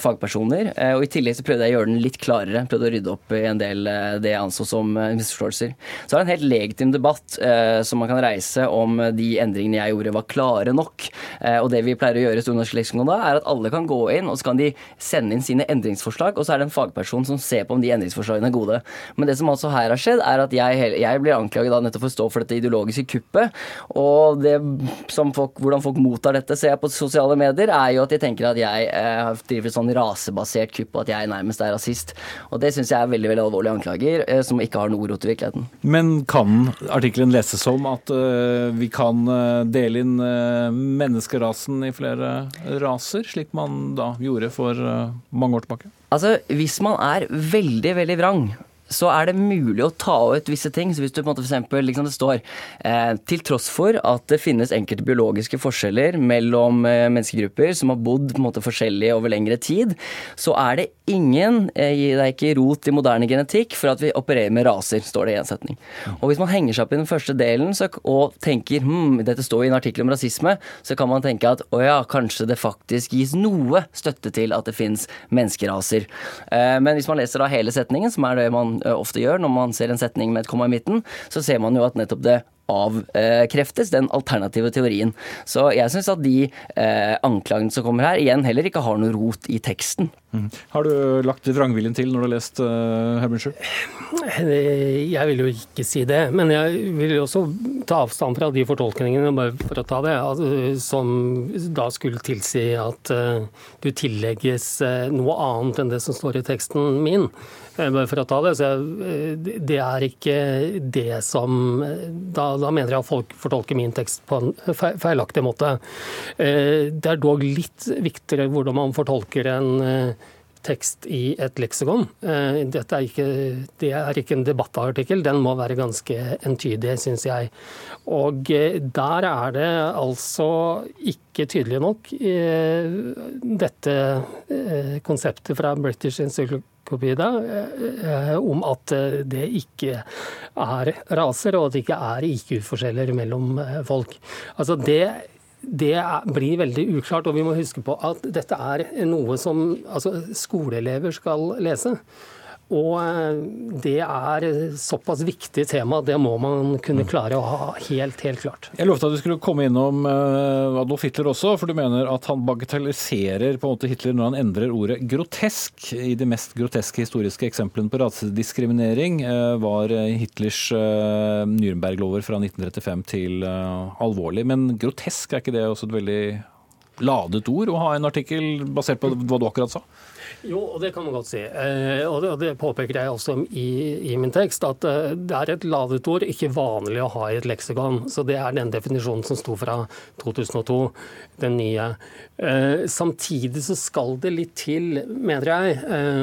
fagpersoner. og i tillegg så prøvde jeg å gjøre den litt klarere. Prøvde å rydde opp i en del det anså som eh, misforståelser. Så er det en helt legitim debatt eh, som man kan reise om de endringene jeg gjorde var klare nok. Eh, og det vi pleier å gjøre i Stornorsk leksikon da, er at alle kan gå inn og så kan de sende inn sine endringsforslag, og så er det en fagperson som ser på om de endringsforslagene er gode. Men det som altså her har skjedd, er at jeg, jeg blir anklaget da nettopp for å stå for dette ideologiske kuppet. Og det folk, hvordan folk mottar dette, ser jeg på sosiale medier, er jo at de tenker at jeg eh, driver et sånn rasebasert kupp, og at jeg nærmest er rasist. Og det syns jeg er veldig veldig alvorlige anklager. Eh, som ikke har noe rot i virkeligheten. Men kan artikkelen leses som at uh, vi kan uh, dele inn menneskerasen i flere raser, slik man da gjorde for mange år tilbake? Altså, Hvis man er veldig, veldig vrang, så er det mulig å ta ut visse ting. Så hvis du på en måte for eksempel, liksom det står eh, til tross for at det finnes enkelte biologiske forskjeller mellom eh, menneskegrupper som har bodd på en måte forskjellig over lengre tid, så er det ingen, eh, det er ikke rot i moderne genetikk for at vi opererer med raser, står det i en setning. Og hvis man henger seg opp i den første delen så, og tenker hm, dette står i en artikkel om rasisme, så kan man tenke at å ja, kanskje det faktisk gis noe støtte til at det fins menneskeraser. Eh, men hvis man leser da hele setningen, som er det man ofte gjør når man ser en setning med et komma i midten, så ser man jo at nettopp det avkreftes, den alternative teorien. Så jeg syns at de eh, anklagene som kommer her, igjen heller ikke har noe rot i teksten. Mm. Har du lagt vrangviljen til når du har lest uh, Hermensjø? Jeg vil jo ikke si det, men jeg vil jo også ta avstand fra de fortolkningene bare for å ta det, altså, som da skulle tilsi at uh, du tillegges uh, noe annet enn det som står i teksten min. Bare for å ta det, så Det er ikke det som da, da, mener jeg at folk fortolker min tekst på en feilaktig måte. Det er dog litt viktigere hvordan man fortolker en tekst i et leksikon. Eh, dette er ikke, det er ikke en debattartikkel, den må være ganske entydig, syns jeg. Og eh, der er det altså ikke tydelig nok eh, dette konseptet fra British Encyclopedia om at det ikke er raser, og at det ikke er IQ-forskjeller mellom folk. Altså det det blir veldig uklart. Og vi må huske på at dette er noe som altså, skoleelever skal lese. Og eh, det er såpass viktig tema, det må man kunne klare å ha helt, helt klart. Jeg lovte at vi skulle komme innom eh, Adolf Hitler også, for du mener at han bagatelliserer på en måte Hitler når han endrer ordet grotesk. I de mest groteske historiske eksemplene på rasediskriminering eh, var Hitlers Nürnberg-lover fra 1935 til alvorlig. Men grotesk, er ikke det også et veldig ladet ord å ha en artikkel basert på hva du akkurat sa? Jo, og det kan man godt si. Eh, og det, påpeker jeg også i, i, min tekst, at eh, det er et ladet ord, ikke vanlig å ha i et leksikon. Så det er den definisjonen som sto fra 2002, den nye. Eh, samtidig så skal det litt til, mener jeg,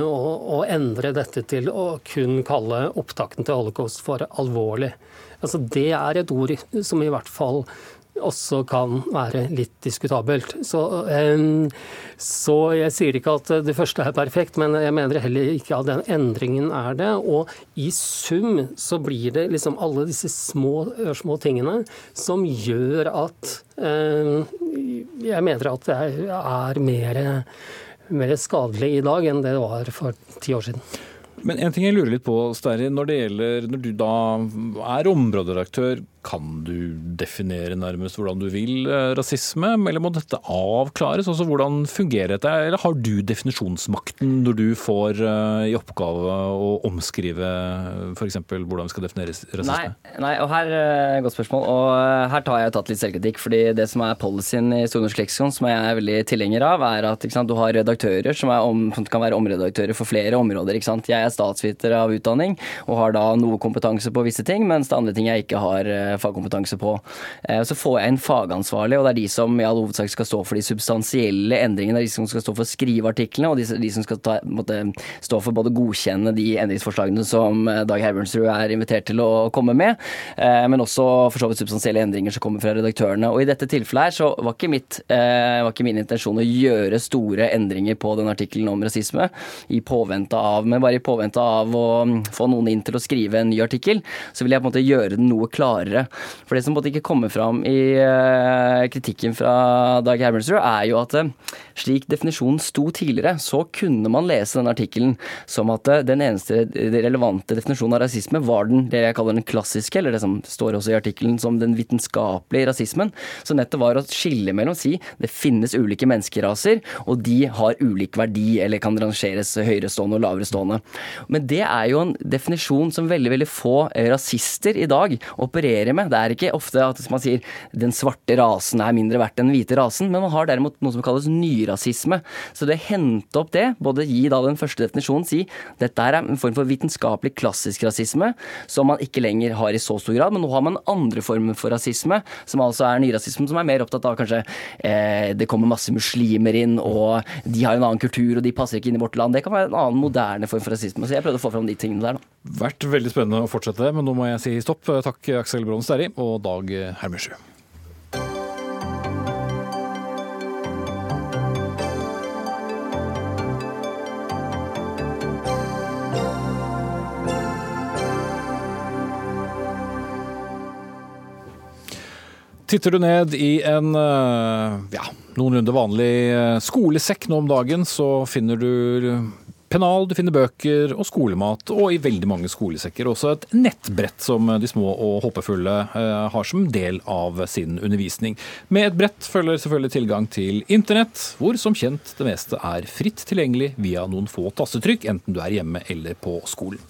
å, å endre dette til å kun kalle opptakten til holocaust for alvorlig. Altså, det er et ord som i hvert fall også kan være litt diskutabelt. Så, så, jeg sier ikke at det første er perfekt, men jeg mener heller ikke at den endringen er det. Og i sum så blir det liksom alle disse små, små tingene som gjør at jeg mener at det er mer, mer skadelig i dag enn det var for ti år siden. Men en ting jeg lurer litt på, Sterri, når det Når du da er områderedaktør, kan du definere nærmest hvordan du vil eh, rasisme, eller må dette avklares? Altså Hvordan fungerer dette? Eller har du definisjonsmakten når du får eh, i oppgave å omskrive f.eks. hvordan vi skal definere rasisme? Nei, nei og her er eh, godt spørsmål. Og her tar jeg tatt litt selvkritikk. fordi det som er policyen i Stornorsk leksikon, som jeg er veldig tilhenger av, er at sant, du har redaktører som, om, som, kan være omredaktører for flere områder. ikke sant? Jeg er statsviter av utdanning og har da noe kompetanse på visse ting, mens det andre ting jeg ikke har fagkompetanse på. Eh, så får jeg en fagansvarlig, og det er de som i all hovedsak skal stå for de substansielle endringene. Det er de som skal stå for å skrive artiklene, og de, som skal ta, måtte, stå for både godkjenne de endringsforslagene som eh, Dag Herbernsrud er invitert til å komme med, eh, men også for så vidt substansielle endringer som kommer fra redaktørene. Og i dette tilfellet her så var ikke, mitt, var ikke min intensjon å gjøre store endringer på den artikkelen om rasisme, i påvente av, men bare i påvente av å mm, få noen inn til å skrive en ny artikkel, så vil jeg på en måte gjøre den noe klarere. For det som måtte ikke komme fram i uh, kritikken fra Dag Hermelsrud, er jo at uh, slik definisjonen sto tidligere, så kunne man lese den artikkelen som at uh, den eneste relevante definisjonen av rasisme var den det jeg kaller den klassiske, eller det som står også i artikkelen som den vitenskapelige rasismen. Så nettet var å skille mellom si det finnes ulike menneskeraser, og de har ulik verdi, eller kan rangeres høyerestående og laverestående. Men det er jo en definisjon som veldig, veldig få rasister i dag opererer ferie med. Det er ikke ofte at man sier den svarte rasen er mindre verdt enn den hvite rasen, men man har derimot noe som kalles nyrasisme. Så det å hente opp det, både gi da den første definisjonen, si dette er en form for vitenskapelig klassisk rasisme, som man ikke lenger har i så stor grad, men nå har man andre former for rasisme, som altså er nyrasisme, som er mer opptatt av kanskje eh, det kommer masse muslimer inn, og de har en annen kultur, og de passer ikke inn i vårt land. Det kan være en annen moderne form for rasisme. Så jeg prøvde å få fram de tingene der, da. Vært veldig spennende å fortsette, men nå må jeg si stopp. Takk Aksel Braanen Sterri og Dag Hermesjø. Titter du ned i en eh, ja, noenlunde vanlig eh, skolesekk nå om dagen, så finner du pennal, du finner bøker og skolemat, og i veldig mange skolesekker også et nettbrett som de små og håpefulle eh, har som del av sin undervisning. Med et brett følger selvfølgelig tilgang til internett, hvor som kjent det meste er fritt tilgjengelig via noen få tastetrykk, enten du er hjemme eller på skolen.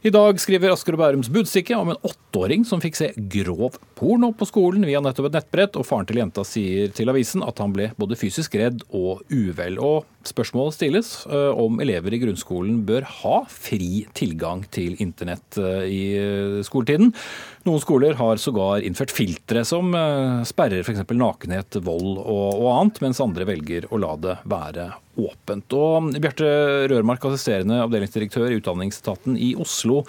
I dag skriver Asker og Bærums Budstikke om en åtteåring som fikk se grov porno på skolen via nettopp et nettbrett, og faren til jenta sier til avisen at han ble både fysisk redd og uvel. Og spørsmålet stilles eh, om elever i grunnskolen bør ha fri tilgang til internett eh, i eh, skoletiden. Noen skoler har sågar innført filtre som sperrer f.eks. nakenhet, vold og, annet, mens andre velger å la det være åpent. Og Bjarte Rørmark, assisterende avdelingsdirektør i Utdanningsetaten i Oslo.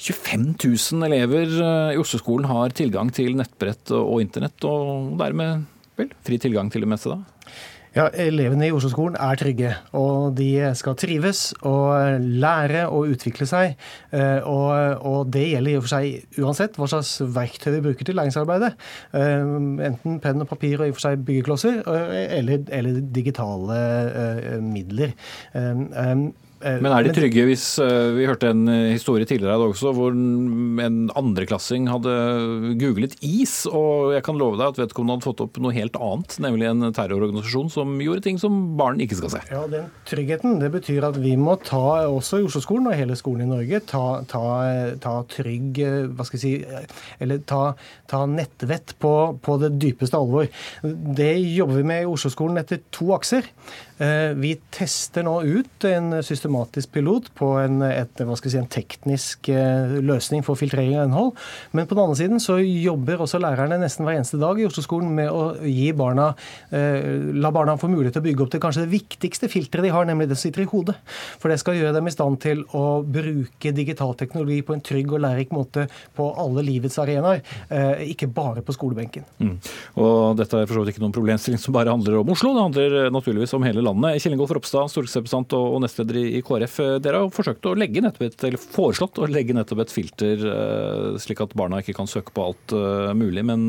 25 000 elever i Oslo-skolen har tilgang til nettbrett og internett, og dermed vel, fri tilgang til det meste, da? Ja, Elevene i Oslo-skolen er trygge, og de skal trives og lære og utvikle seg. Eh, og, og det gjelder i og for seg uansett hva slags verktøy vi bruker til læringsarbeidet. Eh, enten penn og papir og i og for seg byggeklosser, eh, eller, eller digitale midler. Eh, Men er de trygge hvis eh, Vi hørte en eh, historie tidligere i dag også hvor en andreklassing hadde googlet is, og jeg kan love deg at vedkommende hadde fått opp noe helt annet, nemlig en terrororganisasjon som gjorde ting som barn ikke skal se. Ja, Den tryggheten det betyr at vi må ta, også i Oslo-skolen og hele skolen i Norge, ta, ta, ta trygg hva skal jeg si, eller ta, ta nettvett på, på det dypeste alvor. Det jobber vi med i Oslo-skolen etter to akser. Vi tester nå ut en systematisk pilot på en, et, si, en teknisk eh, løsning for filtrering av innhold. Men på den andre siden så jobber også lærerne nesten hver eneste dag i Oslo-skolen med å gi barna, eh, la barna få mulighet til å bygge opp til kanskje det viktigste filteret de har, nemlig det som sitter i hodet. For det skal gjøre dem i stand til å bruke digital teknologi på en trygg og lærerik måte på alle livets arenaer, eh, ikke bare på skolebenken. Mm. Og dette er for så vidt ikke noen problemstilling som bare handler om Oslo, det handler naturligvis om hele landet. Kjell Ingolf Ropstad, stortingsrepresentant og nestleder i KrF. Eh, dere har forsøkt å legge nettopp et, eller foreslått å legge nettopp et filter, eh, slik at barna ikke kan søke på alt eh, mulig. Men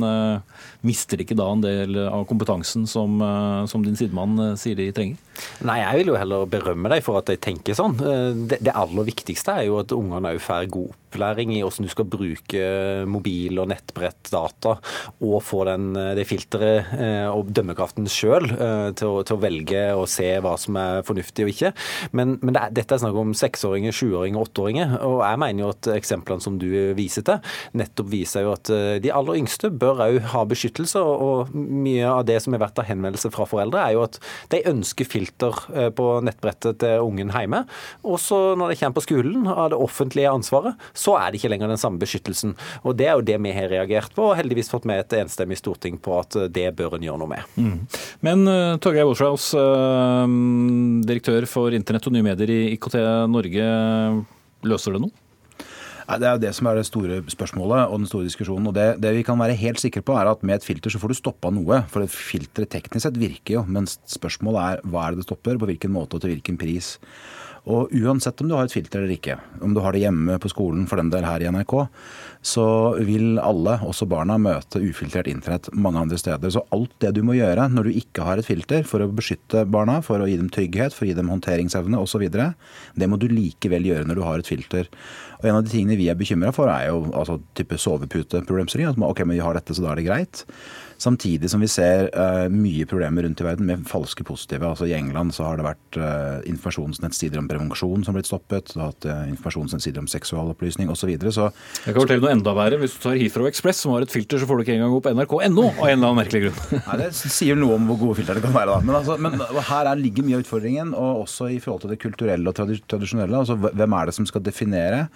mister ikke da en del av kompetansen som, som din sidemann sier de trenger? Nei, jeg vil jo heller berømme deg for at de tenker sånn. Det, det aller viktigste er jo at ungene òg får god opplæring i hvordan du skal bruke mobil og nettbrett, data, og få den, det filteret og dømmekraften sjøl til, til, å velge og se hva som er fornuftig og ikke. Men, men det er, dette er snakk om seksåringer, sjuåringer, åtteåringer. Og jeg mener jo at eksemplene som du viser til, nettopp viser jo at de aller yngste bør òg ha beskyttelse. Og mye av det som har vært av henvendelse fra foreldre, er jo at de ønsker filter eh, på nettbrettet til ungen hjemme. Også når det kommer på skolen, av det offentlige ansvaret, så er det ikke lenger den samme beskyttelsen. Og det er jo det vi har reagert på, og heldigvis fått med et enstemmig storting på at det bør en gjøre noe med. Mm. Men uh, Torgeir Bolshaus, uh, direktør for internett og nye medier i IKT Norge, løser det noe? Det er jo det som er det store spørsmålet og den store diskusjonen. og det, det, vi kan være helt sikre på, er at med et filter så får du stoppa noe. For filteret teknisk sett virker jo, men spørsmålet er hva er det det stopper, på hvilken måte og til hvilken pris. Og uansett om du har et filter eller ikke, om du har det hjemme på skolen for den del her i NRK, så vil alle, også barna, møte ufiltrert internett mange andre steder. Så alt det du må gjøre når du ikke har et filter for å beskytte barna, for å gi dem trygghet, for å gi dem håndteringsevne osv., det må du likevel gjøre når du har et filter. Og En av de tingene vi er bekymra for, er jo altså, type soveputeproblemstilling. At ok, men vi har dette, så da er det greit. Samtidig som vi ser uh, mye problemer rundt i verden med falske positive. Altså I England så har det vært uh, informasjonsnettsider om prevensjon som har blitt stoppet, du har hatt uh, informasjonsnettsider om seksualopplysning osv. Så, videre. så Jeg kan fortelle noe enda verre. Hvis du tar Heathrow Express, som har et filter, så får du ikke engang opp nrk.no av en eller annen merkelig grunn. Nei, Det sier noe om hvor gode filter det kan være. da. Men, altså, men her er, ligger mye av utfordringen, og også i forhold til det kulturelle og tradisjonelle. altså Hvem er det som skal definere?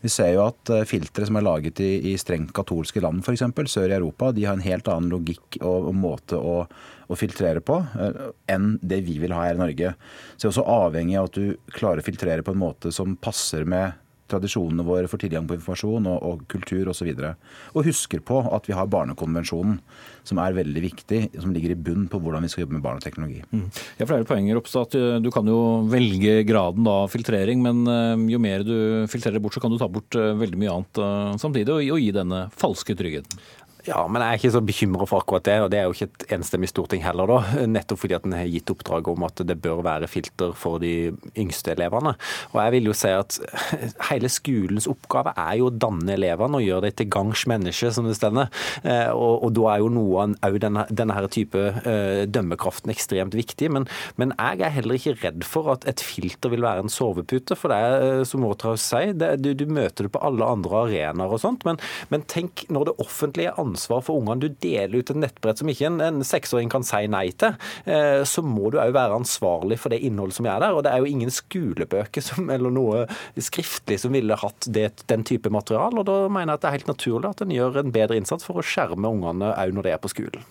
Vi ser jo at filtre som er laget i, i strengt katolske land, f.eks. sør i Europa, de har en helt annen logikk og, og måte å å filtrere på eh, enn det vi vil ha her i Norge. Så det er også avhengig av at du klarer å filtrere på en måte som passer med tradisjonene våre for tilgang på informasjon og, og kultur osv. Og, så og husker på at vi har Barnekonvensjonen, som er veldig viktig, som ligger i bunn på hvordan vi skal jobbe med barn og teknologi. Mm. Ja, for det er poenget, at Du kan jo velge graden av filtrering, men eh, jo mer du filtrerer bort, så kan du ta bort eh, veldig mye annet samtidig og gi denne falske tryggheten. Ja, men jeg er ikke så bekymra for akkurat det. Og det er jo ikke et enstemmig storting heller, da. Nettopp fordi at en har gitt oppdrag om at det bør være filter for de yngste elevene. Og jeg vil jo si at hele skolens oppgave er jo å danne elevene og gjøre dem til gangs mennesker, som det stender. Eh, og, og, da er jo noe av denne, denne her type uh, dømmekraften ekstremt viktig. Men, men, jeg er heller ikke redd for at et filter vil være en sovepute. For det er, eh, som Waterhouse sier, du, du, møter det på alle andre arenaer og sånt. Men, men tenk når det offentlige er ansvar for ungene. Du deler ut et nettbrett som ikke en, en seksåring kan si nei til. Eh, så må du òg være ansvarlig for det innholdet som er der. Og det er jo ingen skolebøker som, eller noe skriftlig som ville hatt det, den type material. Og da mener jeg at det er helt naturlig at en gjør en bedre innsats for å skjerme ungene òg når de er på skolen.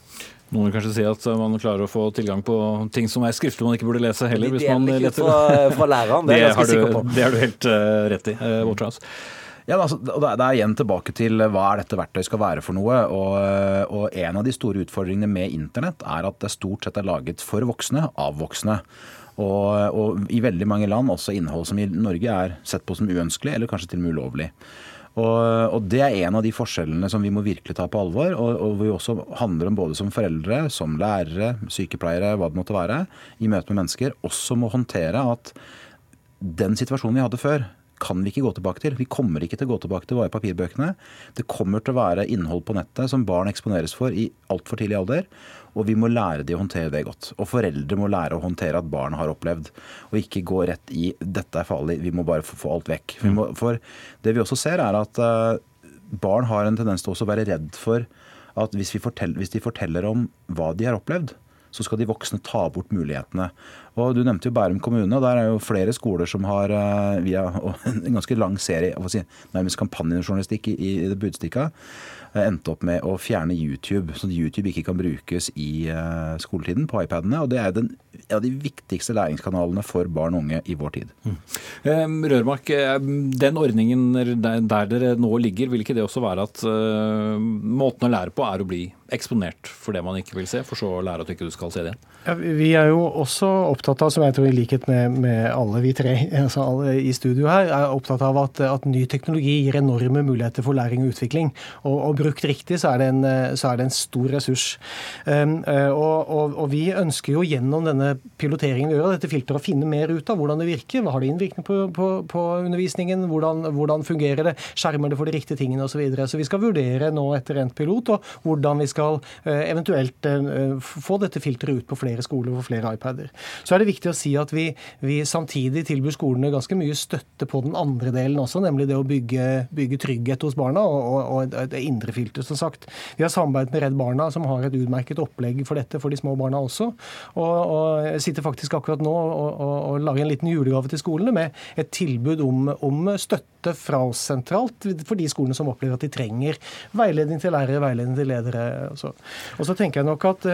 Noen vil kanskje si at man klarer å få tilgang på ting som er skriftlig man ikke burde lese heller. hvis man leter. Fra, fra læreren, det, det, er du, det har du helt uh, rett i. Uh, ja, altså, Det er igjen tilbake til hva er dette verktøyet skal være for noe. Og, og, En av de store utfordringene med internett er at det stort sett er laget for voksne av voksne. Og, og i veldig mange land også innhold som i Norge er sett på som uønskelig eller kanskje til og med ulovlig. Og, og, Det er en av de forskjellene som vi må virkelig ta på alvor. Og, og vi også handler om både som foreldre, som lærere, sykepleiere, hva det måtte være, i møte med mennesker, også må håndtere at den situasjonen vi hadde før, kan vi ikke gå tilbake til. Vi kommer ikke til å gå tilbake til hva i papirbøkene. Det kommer til å være innhold på nettet som barn eksponeres for i altfor tidlig alder. Og vi må lære de å håndtere det godt. Og foreldre må lære å håndtere at barn har opplevd. Og ikke gå rett i 'dette er farlig, vi må bare få, alt vekk'. Må, for, det vi også ser, er at uh, barn har en tendens til å være redd for at hvis, forteller, hvis de forteller om hva de har opplevd, så skal de voksne ta bort mulighetene. Og Du nevnte jo Bærum kommune, og der er jo flere skoler som har eh, via en ganske lang serie av si, nærmest kampanjejournalistikk i, det budstikka eh, endte opp med å fjerne YouTube, så YouTube ikke kan brukes i uh, skoletiden på iPadene. og Det er en av de viktigste læringskanalene for barn og unge i vår tid. Mm. Rørmark, den ordningen der dere nå ligger, vil ikke det også være at måten å lære på er å bli eksponert for det man ikke vil se, for så å lære at du ikke skal se det igjen? Ja, vi er jo også opptatt av, som jeg tror i likhet med, med alle vi tre altså alle i studio her, er opptatt av at, at, ny teknologi gir enorme muligheter for læring og utvikling. Og, og brukt riktig så er, en, så er det en stor ressurs. Um, og, og, og, vi ønsker jo gjennom denne piloteringen vi gjør, dette filteret å finne mer ut av hvordan det virker. Hva har det innvirkning på, på, på undervisningen? Hvordan, hvordan, fungerer det? Skjermer det for de riktige tingene osv. Så, videre. så vi skal vurdere nå etter endt pilot og hvordan vi skal uh, eventuelt uh, få dette filteret ut på flere skoler og flere iPader. Så er det viktig å si at vi, vi, samtidig tilbyr skolene ganske mye støtte på den andre delen også, nemlig det å bygge, bygge trygghet hos barna og, og, og et, indre filter, som sagt. Vi har samarbeidet med Redd Barna, som har et utmerket opplegg for dette for de små barna også. Og, og jeg sitter faktisk akkurat nå og, og, lager en liten julegave til skolene med et tilbud om, om støtte fra oss sentralt for de skolene som opplever at de trenger veiledning til lærere, veiledning til ledere. Og så, og så tenker jeg nok at,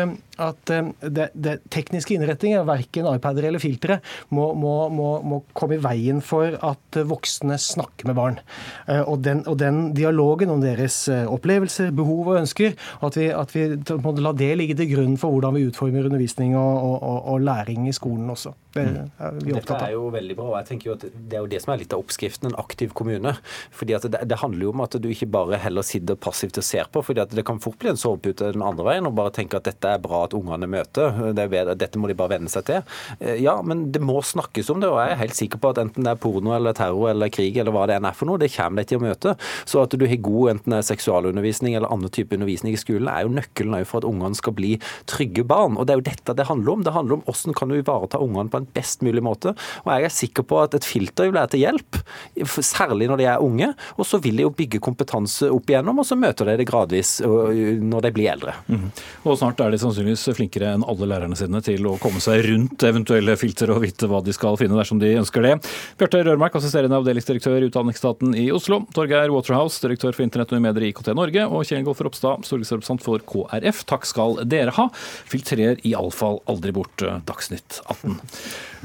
at det, det det tekniske innretninger, verken iPader eller filtre, må, må, må, må, komme i veien for at voksne snakker med barn. Eh, og den, og den dialogen om deres eh, opplevelser, behov og ønsker, at vi, at vi må la det ligge til grunn for hvordan vi utformer undervisning og, og, og læring i skolen også. Det er vi opptatt av. Dette er jo veldig bra. og jeg tenker jo at Det er jo det som er litt av oppskriften. En aktiv kommune. Fordi at det, det, handler jo om at du ikke bare heller sitter passivt og ser på. fordi at det kan fort bli en sovepute den andre veien og bare tenke at dette er bra at ungene møter. Det dette må de bare venne seg til. Eh, ja, men det må snakkes om det, og jeg er helt sikker på at enten det er porno eller terror eller krig eller hva det enn er for noe, det kommer de til å møte. Så at du har god enten det er seksualundervisning eller andre type undervisning i skolen, er jo nøkkelen for at ungene skal bli trygge barn. Og det er jo dette det handler om. Det handler om hvordan kan du ivareta ungene på en best mulig måte. Og jeg er sikker på at et filter vil være til hjelp, særlig når de er unge. Og så vil de jo bygge kompetanse opp igjennom, og så møter de det gradvis når de blir eldre. Mm. Og snart er de sannsynligvis flinkere enn alle lærerne sine til å komme seg rundt eventuelle filter og vite hva de skal finne dersom de ønsker det. Bjarte Rørmark, assisterende avdelingsdirektør i Utdanningsstaten i Oslo. Torgeir Waterhouse, direktør for internett og medier i IKT Norge. Og Kjell Golf Ropstad, stortingsrepresentant for KrF. Takk skal dere ha. Filtrer iallfall aldri bort Dagsnytt 18.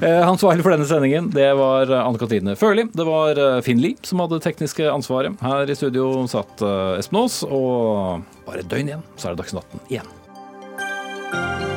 Eh, Ansvarlig for denne sendingen det var eh, Anne Katrine Førli. Det var eh, Finn Lie som hadde tekniske ansvaret. Her i studio satt Espen Aas. Og bare et døgn igjen, så er det Dagsnytt 18 igjen.